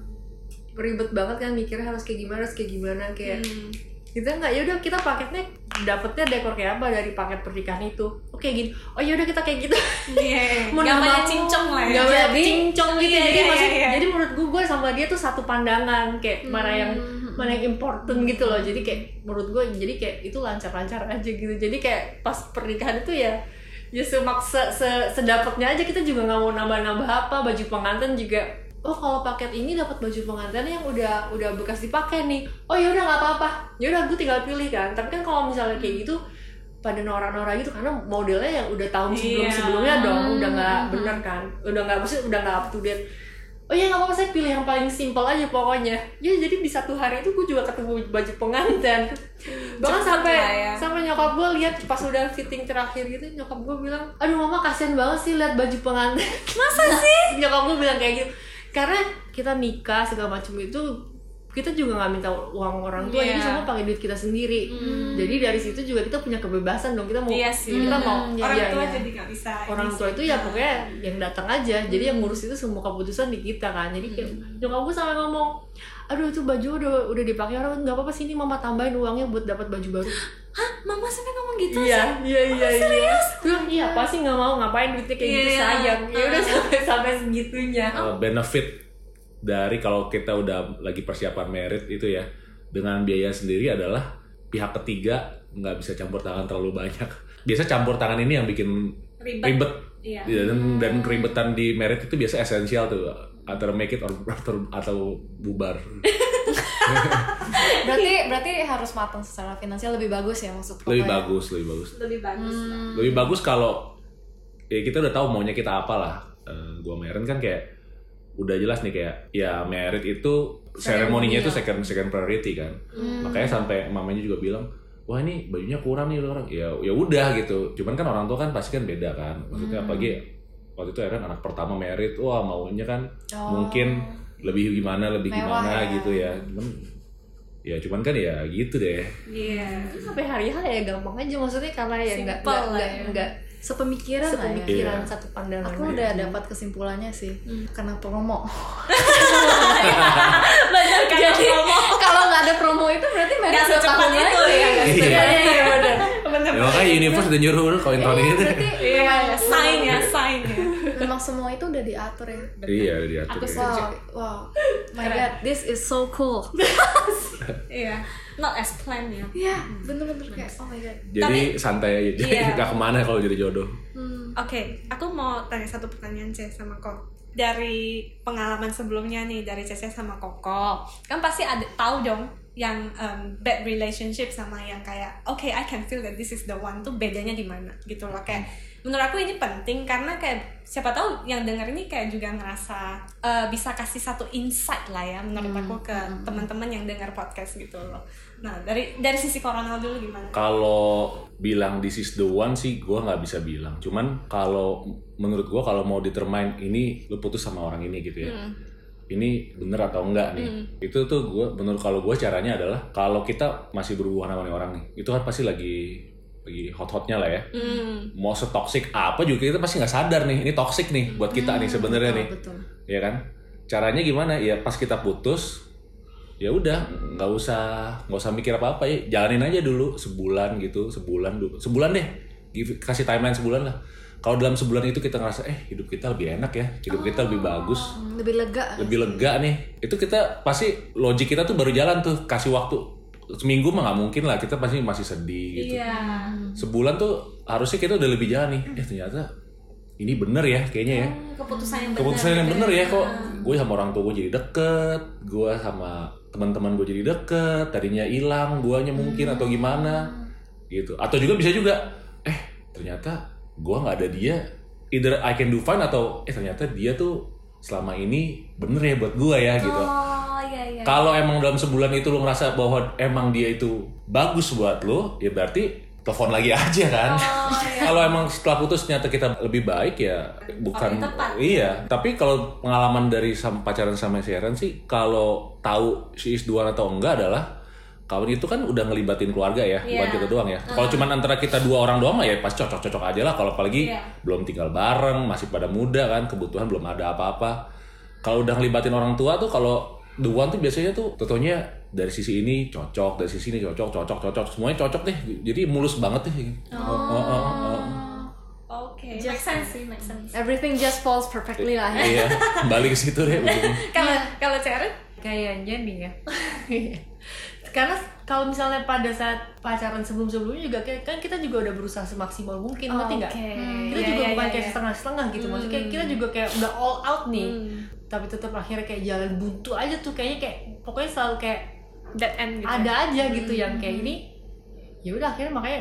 ribet banget kan mikirnya harus kayak gimana harus kayak gimana kayak Hmm. kita nggak yaudah kita paketnya dapetnya dekor kayak apa dari paket pernikahan itu oke gini oh yaudah kita kayak gitu Iya. Mau Gak banyak cincong lah ya. nggak banyak Jadi- cincong gitu Iya, jadi iya, maksud- iya, iya. jadi menurut gue gue sama dia tuh satu pandangan kayak mana yang mana yang important gitu loh. Jadi kayak menurut gue jadi kayak itu lancar-lancar aja gitu. Jadi kayak pas pernikahan itu ya ya semaksa se, sedapatnya aja kita juga nggak mau nambah-nambah apa. Baju pengantin juga oh kalau paket ini dapat baju pengantin yang udah udah bekas dipakai nih. Oh ya udah nggak apa-apa. Ya udah gue tinggal pilih kan. Tapi kan kalau misalnya kayak gitu pada norak-norak gitu karena modelnya yang udah tahun sebelum sebelumnya Iya. dong. Udah nggak bener kan? Udah nggak udah nggak up to date oh ya nggak apa-apa saya pilih yang paling simpel aja pokoknya. Ya jadi di satu hari itu gue juga ketemu baju pengantin. Bahkan sampai ya. sampai nyokap gue lihat pas udah fitting terakhir gitu nyokap gue bilang aduh mama kasihan banget sih lihat baju pengantin. Masa sih? Nyokap gue bilang kayak gitu. Karena kita nikah segala macam itu kita juga nggak minta uang orang tua jadi Iya. semua pakai duit kita sendiri. Jadi dari situ juga kita punya kebebasan dong kita mau Iya sih. kita mau orang iya, tua iya. jadi nggak bisa orang tua itu ya pokoknya yang datang aja jadi yang ngurus itu semua keputusan di kita kan. Jadi kayak nyokap gue sampai ngomong aduh itu baju udah udah dipakai orang nggak apa-apa sini mama tambahin uangnya buat dapat baju baru. Hah, mama sampai ngomong gitu sih? iya iya iya. iya Bilang, iya pasti nggak mau ngapain duitnya kayak gitu Iya. sayang. Ya udah sampai sampai segitunya. Uh, benefit dari kalau kita udah lagi persiapan merit itu ya dengan biaya sendiri adalah pihak ketiga nggak bisa campur tangan terlalu banyak. Biasa campur tangan ini yang bikin Ribet. ribet, Iya. dan, dan keribetan di merit itu biasa esensial tuh antara make it or atau, atau bubar. berarti berarti harus matang secara finansial lebih bagus ya maksud Koko Lebih ya? bagus, lebih bagus. lebih bagus Lebih bagus kalau ya kita udah tahu maunya kita apa lah. Eh, gua Meren kan kayak udah jelas nih kayak ya merit itu seremoninya itu second second priority kan. Makanya sampai mamanya juga bilang, "Wah, ini bajunya kurang nih orang." Ya ya udah gitu. Cuman kan orang tua kan pasti kan beda kan. Maksudnya apalagi waktu itu Eren anak pertama merit, wah maunya kan Oh. mungkin lebih gimana, lebih Mewah gimana ya. gitu ya. Cuman ya cuman kan ya gitu deh. iya sampai hari H ya gampang aja maksudnya karena ya nggak ya. nggak sepemikiran lah ya. Sepemikiran Iya. satu pandangan aku udah dapat kesimpulannya sih karena promo. Benar kayak Jadi kalau nggak ada promo itu berarti dua secepat tahun itu ya. ya Iya. iya iya benar. Ya, makanya universe udah nyuruh udah koin tahun ini. berarti iya sign ya sign ya memang semua itu udah diatur ya? Iya, udah diatur. Aku ya. wow wow. My god this is so cool. Iya not as planned ya. Iya, bener-bener kayak oh my god. Jadi santai aja, jadi Iya. nggak ke mana kalau jadi jodoh. Oke, aku mau tanya satu pertanyaan Cez sama Kok. Dari pengalaman sebelumnya nih dari Cece sama Koko, kan pasti ada tahu dong yang um, bad relationship sama yang kayak oke I can feel that this is the one. Tuh bedanya di mana? Gitu loh kayak menurut aku ini penting karena kayak siapa tahu yang denger ini kayak juga ngerasa uh, bisa kasih satu insight lah ya menurut aku ke teman-teman yang dengar podcast gitu loh. Nah dari dari sisi Coronel dulu gimana? Kalau bilang this is the one sih, gue nggak bisa bilang. Cuman kalau menurut gue kalau mau determine ini lu putus sama orang ini gitu ya. Ini bener atau enggak nih? Itu tuh gue menurut kalau gue caranya adalah kalau kita masih berhubungan sama orang nih, itu kan pasti lagi lagi hot-hotnya lah ya. Hmm. Mau setoksik apa juga kita pasti nggak sadar nih, ini toxic nih buat kita nih sebenarnya nih. Betul. ya kan caranya gimana ya pas kita putus ya udah nggak usah nggak usah mikir apa apa ya jalanin aja dulu sebulan gitu sebulan dulu sebulan deh Give- kasih timeline sebulan lah kalau dalam sebulan itu kita ngerasa eh hidup kita lebih enak ya hidup kita lebih bagus Hmm, Lebih lega. lebih lega nih itu kita pasti logik kita tuh baru jalan tuh kasih waktu seminggu mah nggak mungkin lah kita pasti masih sedih gitu. Iya. sebulan tuh harusnya kita udah lebih jalan nih. Eh ternyata ini bener ya kayaknya ya. Keputusan yang keputusan yang gitu bener ya. kok. Ah. gue sama orang tua gue jadi deket gue sama teman-teman gue jadi deket tadinya hilang guanya mungkin atau gimana gitu. Atau juga bisa juga eh ternyata gue nggak ada dia either I can do fine atau eh ternyata dia tuh selama ini bener ya buat gue ya gitu. Oh iya iya. kalau emang dalam sebulan itu lo ngerasa bahwa emang dia itu bagus buat lo ya berarti telepon lagi aja kan Oh iya. kalau emang setelah putus ternyata kita lebih baik ya bukan tepat. iya tapi kalau pengalaman dari pacaran sama si Aaron sih kalau tahu si is dua atau enggak adalah kawin itu kan udah ngelibatin keluarga ya bukan Iya. kita doang ya kalau cuman antara kita dua orang doang ya pasti cocok-cocok aja lah kalau apalagi Iya. belum tinggal bareng masih pada muda kan kebutuhan belum ada apa-apa kalau udah ngelibatin orang tua tuh kalau the one tuh biasanya tuh tentunya dari sisi ini cocok dari sisi ini cocok cocok cocok semuanya cocok deh jadi mulus banget deh Oh, oh, oh, oh. Oke. Make sense sih, make sense. Everything just falls perfectly lah ya. iya balik ke situ deh. Kalau kalau Ceren kayaknya nih ya karena kalau misalnya pada saat pacaran sebelum-sebelumnya juga kayak- kan kita juga udah berusaha semaksimal mungkin Oh, ngerti nggak oke. kita Iya, juga iya, bukan iya, kayak iya. setengah-setengah gitu maksudnya kayak kita juga kayak udah all out nih Hmm. tapi tetap akhirnya kayak jalan buntu aja tuh kayaknya kayak pokoknya selalu kayak dead end gitu. ada aja gitu yang kayak ini ya udah akhirnya makanya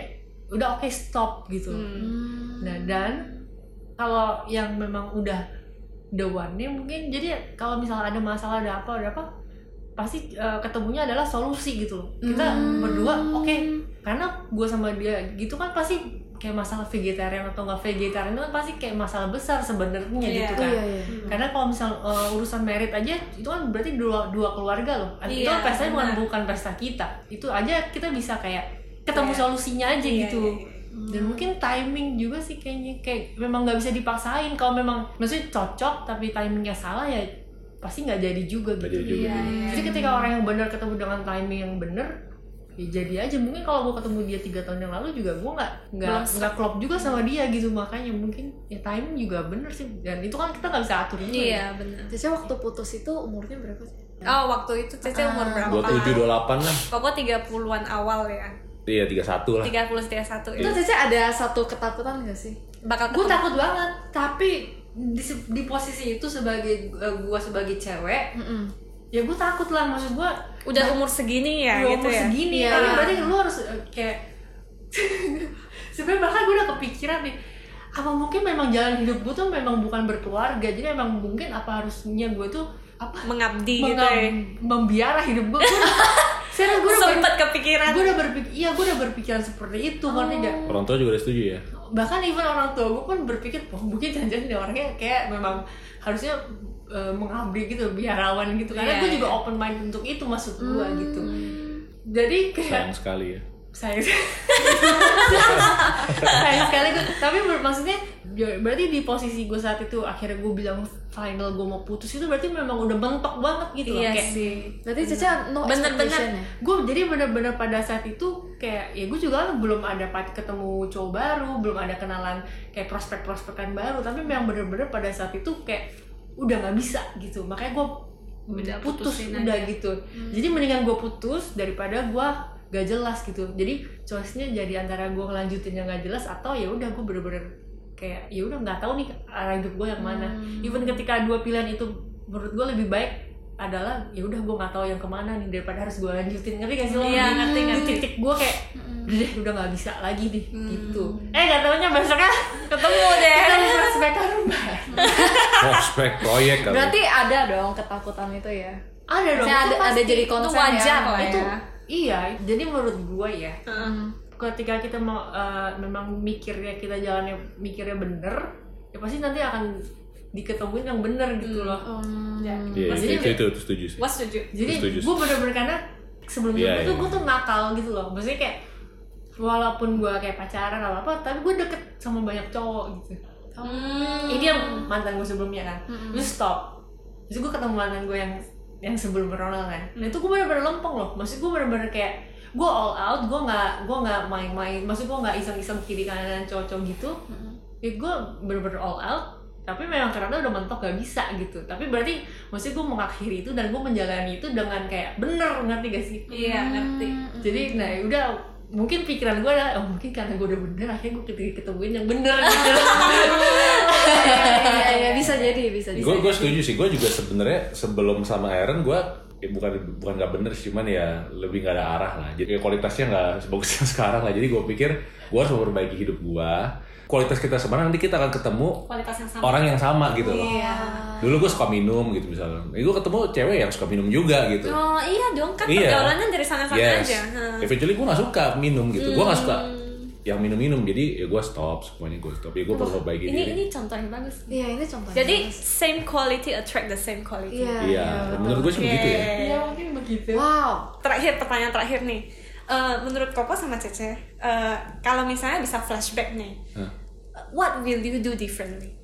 udah oke stop gitu Hmm. Nah dan kalau yang memang udah the one nya mungkin jadi kalau misalnya ada masalah ada apa ada apa pasti uh, ketemunya adalah solusi gitu loh. Kita berdua oke karena gue sama dia gitu kan pasti kayak masalah vegetarian atau nggak vegetarian itu kan pasti kayak masalah besar sebenarnya Iya. gitu Oh kan. iya iya. karena kalau misal uh, urusan merit aja itu kan berarti dua dua keluarga loh. Itu Iya, kan pestanya bukan bukan pesta kita. Itu aja kita bisa kayak ketemu Iya. solusinya aja Iya, gitu. iya, dan mungkin timing juga sih kayaknya. Kayak memang nggak bisa dipaksain. Kalau memang maksudnya cocok tapi timingnya salah ya pasti nggak jadi juga gitu jadi juga. Iya, iya. jadi ketika orang yang benar ketemu dengan timing yang benar ya jadi aja mungkin kalau gue ketemu dia tiga tahun yang lalu juga gue nggak nggak nggak klop juga sama dia gitu makanya mungkin ya timing juga bener sih dan itu kan kita nggak bisa atur juga ya. Iya benar. Cece waktu putus itu umurnya berapa sih? Oh waktu itu Cece umur berapa? dua tujuh dua delapan lah Koko 30-an awal ya. iya tiga satu lah 30 31 Itu ya. Cece ada satu ketakutan gak sih? Bakal gue takut banget tapi di, di posisi itu sebagai gue sebagai cewek Mm-mm. ya gue takut lah maksud gue udah umur segini ya udah gitu umur ya. segini Iya, kan berarti lu harus eh, kayak sebenarnya bahkan gue udah kepikiran nih apa mungkin memang jalan hidup gue tuh memang bukan berkeluarga jadi memang mungkin apa harusnya gue tuh apa Mengabdi gitu mengam- ya. membiara hidup gue serius gue udah Sempet kepikiran. gue udah berpikir iya gue udah berpikiran seperti itu ngerti gak orang tua juga udah setuju ya bahkan even orang tua gue pun berpikir oh mungkin jangan-jangan dia orangnya kayak memang harusnya eh, mengabdi gitu biarawan gitu. Karena Iya, gue juga iya. open mind untuk itu maksud gue gitu. Jadi kayak sayang sekali ya sayang. Sayang sekali gue tapi maksudnya ya, berarti di posisi gue saat itu akhirnya gue bilang final gue mau putus itu berarti memang udah mentok banget gitu loh. Iya kayak sih. Berarti Cece no Bener-bener. gue jadi bener-bener pada saat itu kayak ya gue juga belum ada ketemu cowok baru belum ada kenalan kayak prospek-prospekan baru. Tapi memang bener-bener pada saat itu kayak udah nggak bisa gitu. Makanya gue Udah putus putusin udah aja. gitu. Jadi mendingan gue putus daripada gue gak jelas gitu. Jadi choice-nya jadi antara gue ngelanjutin yang gak jelas atau ya udah gue bener-bener kayak ya udah nggak tahu nih arah hidup gue yang mana. Even ketika dua pilihan itu menurut gue lebih baik adalah ya udah gue nggak tahu yang ke mana nih daripada harus gue lanjutin. Ngerti gak sih lo? Iya, ngerti, ngerti. titik gue kayak udah deh udah nggak bisa lagi nih. Gitu. Eh gak taunya besoknya Ketemu deh. kita prospekan rumah prospek proyek kali. Berarti ada dong ketakutan itu ya? ada dong. Itu ada, ada jadi Itu konsen wajar. ya? lah itu ya. Iya jadi menurut gue ya Heeh. ketika kita mau eh, memang mikirnya kita jalannya mikirnya bener ya pasti nanti akan diketemuin yang bener gitu loh Ya. iya Maksudnya itu, itu itu setuju sih Gua setuju. jadi gue bener-bener karena sebelum Iya, itu iya. gue tuh nakal gitu loh maksudnya kayak walaupun gue kayak pacaran atau apa tapi gue deket sama banyak cowok gitu Hmm. ini yang mantan gue sebelumnya kan terus stop terus gue ketemu mantan gue yang yang sebelum Ronald kan. Nah itu gue bener-bener lempeng loh. Maksud gue bener-bener kayak gue all out gue nggak gue nggak main-main. Maksud gue nggak iseng-iseng kiri kanan cowok gitu. Ya gue bener-bener all out. Tapi memang ternyata udah mentok gak bisa gitu. Tapi berarti maksudnya gue mengakhiri itu dan gue menjalani itu dengan kayak bener ngerti gak sih? Iya, ngerti. jadi nah udah mungkin pikiran gue adalah oh mungkin karena gue udah bener akhirnya gue ketemuin yang bener gitu Iya, iya, bisa jadi, bisa jadi. gue gue setuju sih gue juga sebenarnya sebelum sama Aaron gue ya bukan bukan nggak bener sih cuman ya lebih nggak ada arah lah jadi kayak kualitasnya nggak sebagus yang sekarang lah jadi gue pikir gue harus memperbaiki hidup gue kualitas kita sebenarnya nanti kita akan ketemu Kualitas yang sama. orang yang sama gitu loh Iya. dulu gue suka minum gitu misalnya gue ketemu cewek yang suka minum juga gitu Oh iya dong kan Iya. pergaulannya dari sana-sana yes aja. Heeh. eventually gue gak suka minum gitu gue gak suka Hmm. Yang minum-minum jadi ya gue stop semuanya gue stop ya gue perlu perbaiki Ini diri ini contoh yang bagus. Iya, ini contohnya. Jadi same quality attract the same quality. Iya, iya menurut gue sih begitu ya Oke. ya mungkin begitu Wow. Terakhir pertanyaan terakhir nih. Eh, menurut Koko sama Cece, eh, kalau misalnya bisa flashback nih, Hah. what will you do differently?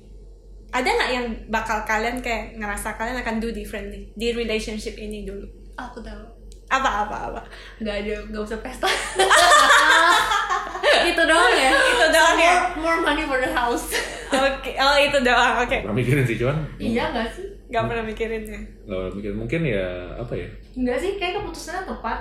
Ada nggak yang bakal kalian kayak ngerasa kalian akan do differently di relationship ini dulu? aku tahu Apa apa apa? nggak ada nggak usah pesta Itu doang ya? Itu doang ya? more, more money for the house Oke, oh itu doang. Oke, pernah mikirin sih cuman iya nggak sih nggak pernah mikirinnya. nggak pernah mikirin mungkin ya apa ya nggak sih kayak keputusannya tepat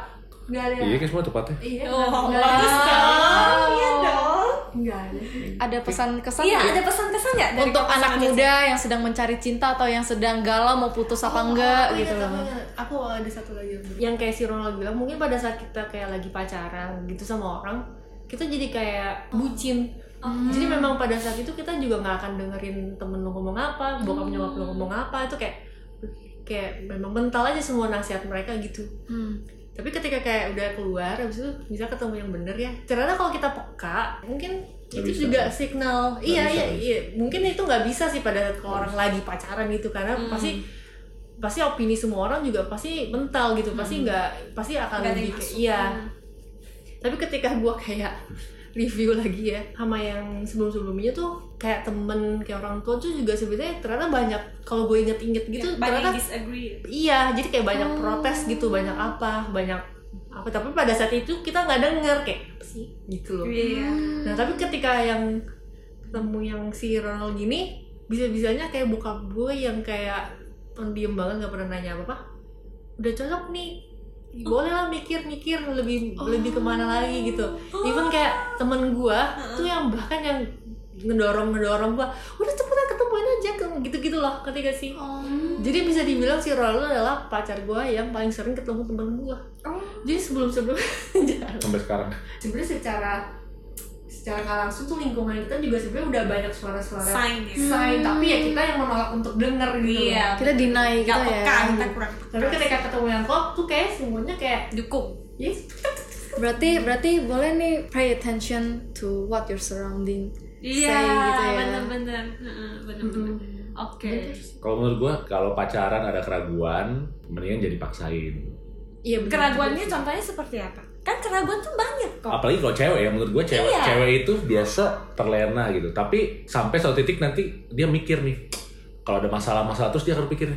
nggak ada iya kan semua tepatnya. Iya Oh, nggak bagus ada dong. Iya dong. nggak ada Ada pesan-kesan Iya, nggak? ada pesan-kesan nggak dari untuk anak muda yang sedang mencari cinta atau yang sedang galau mau putus apa enggak Oh, gitu. iya, loh. tapi aku ada satu lagi yang kayak si Ronald bilang mungkin pada saat kita kayak lagi pacaran gitu sama orang kita jadi kayak bucin. Jadi memang pada saat itu kita juga nggak akan dengerin temen lu ngomong apa bokap nyokap lu ngomong apa. Itu kayak kayak memang mental aja semua nasihat mereka gitu. Hmm. Tapi ketika kayak udah keluar habis itu bisa ketemu yang bener ya ternyata kalau kita peka mungkin Nggak itu bisa. juga signal iya bisa. iya iya mungkin itu nggak bisa sih pada saat kalau orang lagi pacaran gitu karena Hmm. pasti pasti opini semua orang juga pasti mental gitu pasti nggak pasti akan Hmm. Ada lebih iya Hmm. tapi ketika gua kayak review lagi ya sama yang sebelum sebelumnya tuh kayak temen kayak orang tua tuh juga sebenarnya ternyata banyak kalau gue inget-inget gitu Ya, banyak ternyata disagree. iya jadi kayak banyak Oh. protes gitu banyak apa banyak apa tapi pada saat itu kita nggak denger kayak apa sih gitu loh. Iya. Nah tapi ketika yang ketemu yang si Ronald gini bisa-bisanya kayak bokap gue yang kayak pendiam banget nggak pernah nanya apa apa udah cocok nih boleh lah mikir-mikir lebih lebih ke mana lagi gitu. Even kayak temen gue tuh yang bahkan yang ngedorong ngedorong gue udah cepetan ketemuin aja gitu gitu loh ketika sih? Jadi bisa dibilang si Ronald adalah pacar gue yang paling sering ketemu temen gue oh. Jadi sebelum sebelum sampai sekarang. Sebenarnya secara secara nggak langsung tuh lingkungan kita juga sebenarnya udah banyak suara-suara sign ya. sign, tapi ya kita yang menolak untuk denger gitu Iya. kita deny gitu nggak ya peka kita kurang tapi ketika ketemu yang kok tuh kayak semuanya kayak dukung. Ya berarti berarti boleh nih pay attention to what your surrounding. Iya say gitu ya. bener-bener. Heeh, bener-bener. Oke. Kalau menurut gua kalau pacaran ada keraguan mendingan jadi paksain. Iya keraguannya contohnya seperti apa kan keraguan tuh banyak kok. Apalagi kalau cewek ya menurut gue cewek Iya. cewek itu biasa terlena gitu. Tapi sampai suatu titik nanti dia mikir nih kalau ada masalah-masalah terus dia akan pikir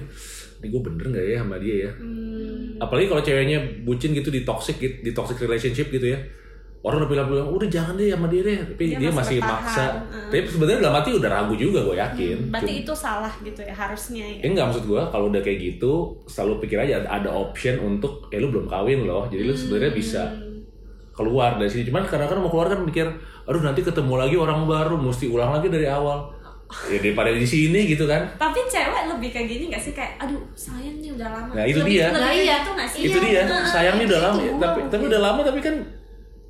ini gue bener nggak ya sama dia ya? Hmm, apalagi kalau ceweknya bucin gitu di toxic gitu, di toxic relationship gitu ya orang udah bilang-bilang udah jangan deh sama dia deh tapi Dia dia, masih masih maksa Hmm. tapi sebenarnya dalam hati udah ragu juga gue yakin berarti Cuma- itu salah gitu ya harusnya ya Ya enggak maksud gua kalau udah kayak gitu selalu pikir aja ada option untuk eh lu belum kawin loh. Jadi lu sebenarnya bisa keluar dari sini. Cuman kadang-kadang mau keluar kan mikir aduh nanti ketemu lagi orang baru mesti ulang lagi dari awal. Ya daripada di sini gitu kan. tapi cewek lebih kayak gini gak sih kayak aduh sayang nih udah lama Nah, itu lebih, dia. lebih Nah, iya. gitu gak sih itu dia. Sayangnya udah itu lama ya. Tapi tapi udah lama tapi kan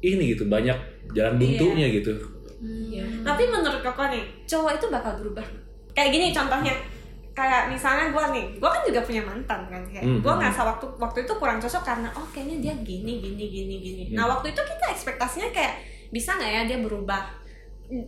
ini gitu banyak jalan buntunya gitu. Iya. tapi menurut koko nih cowok itu bakal berubah kayak gini contohnya kayak misalnya gue nih gue kan juga punya mantan kan kayak Hmm. gue ngerasa waktu waktu itu kurang cocok karena oh kayaknya dia gini gini gini gini nah Hmm. waktu itu kita ekspektasinya kayak bisa nggak ya dia berubah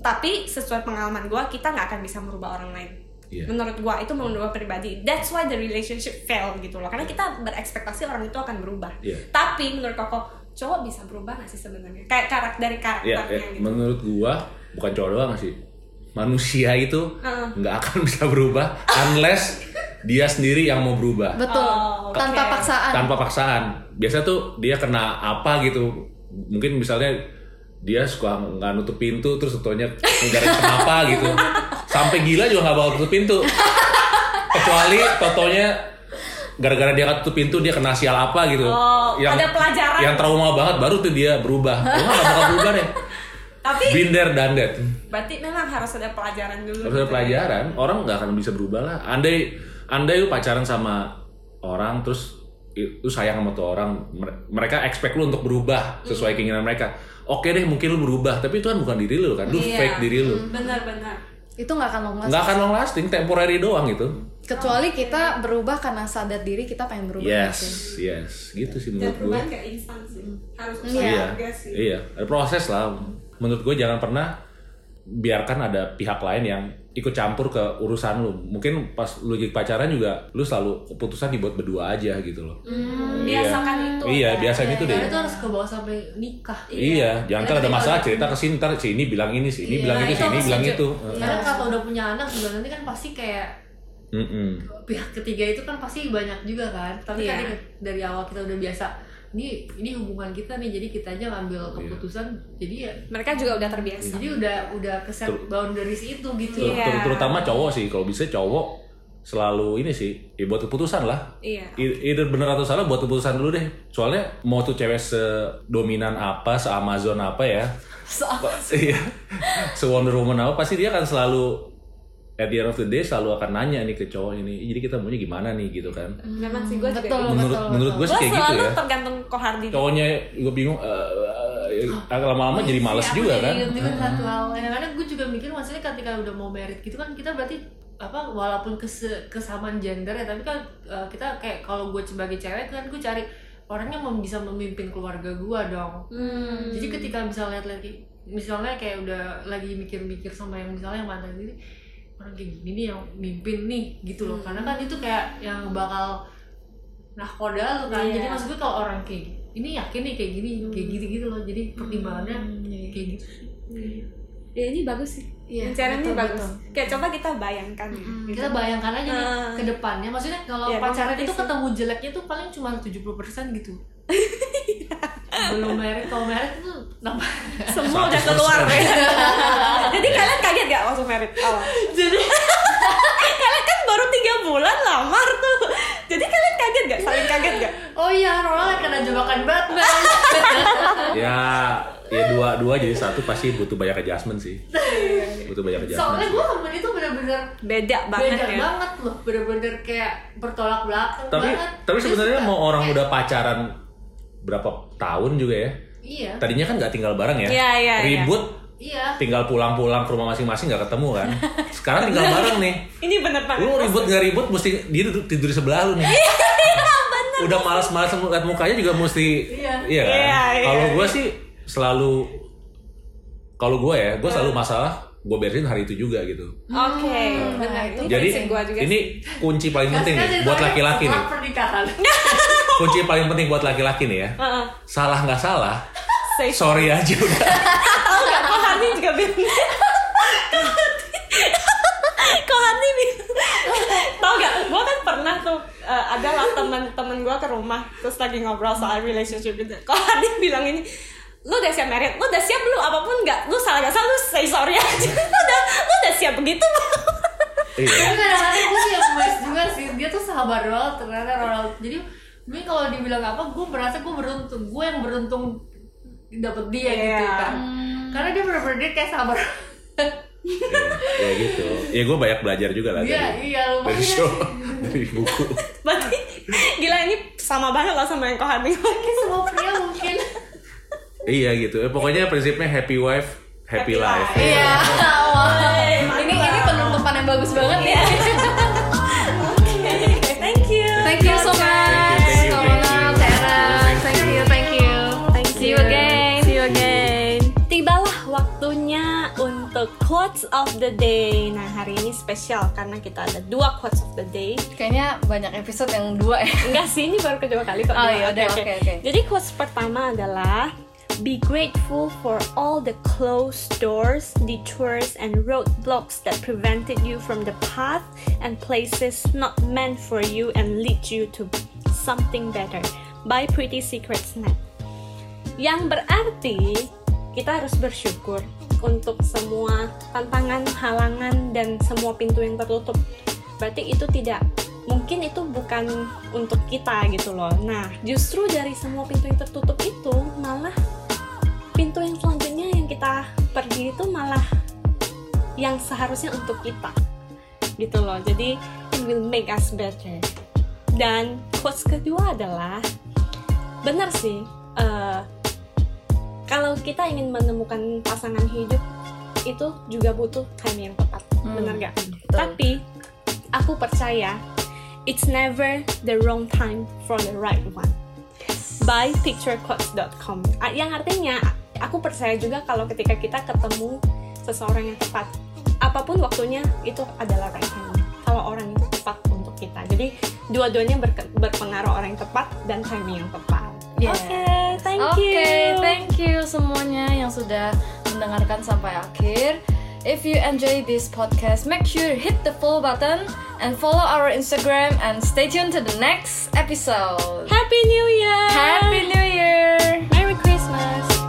tapi sesuai pengalaman gue kita nggak akan bisa merubah orang lain Iya. menurut gue itu menurut gue pribadi that's why the relationship fail gitu loh karena kita berekspektasi orang itu akan berubah Iya. tapi menurut koko cowok bisa berubah nggak sih sebenarnya kayak karakter dari Ya, karakternya ya, gitu menurut gua bukan cowok doang sih. Manusia itu nggak akan bisa berubah unless dia sendiri yang mau berubah. betul Oh, oke. tanpa paksaan tanpa paksaan. Biasa tuh dia kena apa gitu. Mungkin misalnya dia suka nggak nutup pintu terus tentunya negara kenapa gitu. Sampai gila juga nggak bakal tutup pintu. Kecuali totonya gara-gara dia nggak tutup pintu dia kena sial apa gitu. Oh, ada pelajaran. Yang trauma banget baru tuh dia berubah. Lu nggak bakal berubah deh. Tapi Binder dan that. berarti memang harus ada pelajaran dulu. Harus ada gitu ya. pelajaran. Orang nggak akan bisa berubah lah. Andai andai lu pacaran sama orang terus itu sayang sama tuh orang, mere- mereka expect lu untuk berubah sesuai keinginan mereka. Oke deh, mungkin lu berubah, tapi itu kan bukan diri lu kan. Lu Iya. fake diri lu. Benar-benar. itu nggak akan long lasting Nggak akan long lasting, temporary doang gitu. Kecuali kita berubah karena sadar diri kita pengen berubah Yes, sih. yes, gitu sih Dan menurut gue. perubahan gak instan sih. Harus usaha Iya, juga sih. iya, ada proses lah. Menurut gue jangan pernah biarkan ada pihak lain yang ikut campur ke urusan lu. Mungkin pas lu lagi pacaran juga, lu selalu keputusan dibuat berdua aja gitu loh. Hmm, Iya. biasakan itu. Iya, ya. biasanya itu deh. Karena itu harus ke bawah sampai nikah Iya, jangan ntar ada masalah cerita ke sini ntar si ini bilang ini, si ini Iya, bilang itu, itu si ini bilang itu. karena kalau udah punya anak juga nanti kan pasti kayak Mm-mm. pihak ketiga itu kan pasti banyak juga kan tapi Iya. tadi dari awal kita udah biasa ini ini hubungan kita nih jadi kita aja ngambil Iya. keputusan jadi ya Mereka juga udah terbiasa. jadi udah udah keset Ter- boundaries itu gitu Ter- Iya. ter- terutama cowok sih, kalau bisa cowok selalu ini sih, ya buat keputusan lah. Iya. I- Either bener atau salah buat keputusan dulu deh. Soalnya mau tuh cewek sedominan apa, se Amazon apa ya, iya, se Wonder Woman apa, pasti dia akan selalu at the end of the day selalu akan nanya nih ke cowok ini. Jadi kita maunya gimana nih gitu kan? Memang sih gue juga Betul. gitu. Menurut betul, menurut gue sih kayak gitu ya. tergantung Kohardi. Cowoknya gue bingung, eh, eh, lama-lama jadi males Iya, juga kan? inget juga satu hal kadang-kadang gue juga mikir maksudnya ketika udah mau merit gitu kan kita berarti apa walaupun kese- kesamaan gender ya tapi kan uh, kita kayak kalau gue sebagai cewek kan gue cari orang yang mem- bisa memimpin keluarga gue dong Hmm. jadi ketika misalnya lihat lagi misalnya kayak udah lagi mikir-mikir sama yang misalnya yang mantan ini orang kayak gini nih yang mimpin nih gitu loh. Karena kan itu kayak yang bakal nahkoda lo kan. Iya. jadi maksud gue kalau orang kayak ini yakin nih kayak gini kayak gitu gitu loh. Jadi pertimbangannya kayak gitu. Ya ini bagus sih. Iya, ini betul, bagus. betul. kayak coba kita bayangkan ya, gitu. kita bayangkan aja nih Ah. ke depannya. Maksudnya kalau Ya, pacaran itu sih. ketemu jeleknya tuh paling cuma 70% gitu. Belum merit kalau merit tuh semua udah keluar. ya jadi kalian kaget gak waktu merit? Awal jadi kalian kan baru tiga bulan lamar tuh. Jadi kalian kaget gak saling kaget gak oh iya Ronald kena jebakan Batman ya ya dua dua jadi satu pasti butuh banyak adjustment sih. Butuh banyak adjustment soalnya gue sama dia tuh bener-bener beda banget beda ya. banget loh. Bener-bener kayak bertolak belakang tapi banget. tapi sebenarnya mau orang kayak- udah pacaran berapa tahun juga ya iya. Tadinya kan nggak tinggal bareng ya. Iya, iya, iya. ribut. Iya. Tinggal pulang-pulang ke rumah masing-masing nggak ketemu kan. Sekarang tinggal bareng nih. Ini bener banget. Lu ribut nggak ribut mesti dia tidur di sebelah lu nih. Udah malas-malas ngeliat mukanya juga mesti Iya. iya kan? Iya, iya, kalau iya. gue sih selalu kalau gue ya gue selalu masalah gue beresin hari itu juga gitu. Oke. Benar ini jadi gua juga sih. ini kunci paling penting nih buat laki-laki nih. kunci paling penting buat laki-laki nih ya. Heeh. salah nggak salah Say sorry aja udah. Tahu gak kok Hani juga bilang kok Hani bilang tahu gak gue kan pernah tuh eh, ada lah temen-temen gue ke rumah terus lagi ngobrol soal relationship gitu. Kok Hani bilang ini lu udah siap merit lu udah siap lu apa pun nggak lu salah gak salah lu say sorry aja. Lu udah lu udah siap begitu iya. Tapi kadang-kadang gue sih yang amazed juga sih. Dia tuh sahabat Ronald ternyata Ronald jadi gue kalau dibilang apa gue merasa gue beruntung. Gue yang beruntung dapet dia Iya. gitu kan karena dia bener-bener dia kayak sahabat ya, ya gitu. Ya gue banyak belajar juga lah Iya, dari, iya, dari show dari buku. Berarti gila ini sama banget lah sama yang Hani Kayak semua pria mungkin. Iya gitu. Eh, pokoknya prinsipnya happy wife happy, Happy life. life. Iya. Wah. Ini ini penutupan yang bagus banget ya. Quotes of the day. Nah, hari ini spesial karena kita ada dua quotes of the day. Kayaknya banyak episode yang dua ya. Enggak sih, ini baru kedua kali kok. Oh, iya, udah, oke, oke. Jadi quotes pertama adalah Be grateful for all the closed doors, detours, and roadblocks that prevented you from the path and places not meant for you and lead you to something better. By Pretty Secrets Net. Yang berarti kita harus bersyukur untuk semua tantangan, halangan, dan semua pintu yang tertutup. Berarti itu tidak mungkin itu bukan untuk kita gitu loh. Nah, justru dari semua pintu yang tertutup itu malah pintu yang selanjutnya yang kita pergi itu malah yang seharusnya untuk kita gitu loh. Jadi it will make us better. Dan quotes kedua adalah benar sih eh, kalau kita ingin menemukan pasangan hidup itu juga butuh time yang tepat. Hmm, benar gak? betul. tapi aku percaya it's never the wrong time for the right one. By picturequotes.com Ah, yang artinya aku percaya juga kalau ketika kita ketemu seseorang yang tepat apa pun waktunya itu adalah right time. Kalau orang itu tepat untuk kita. Jadi dua-duanya berpengaruh orang yang tepat dan timing yang tepat Yeah. Oke, okay, thank okay, you. Oke, thank you semuanya yang sudah mendengarkan sampai akhir. If you enjoy this podcast, make sure hit the follow button and follow our Instagram and stay tuned to the next episode. Happy New Year! Happy New Year! Merry Christmas!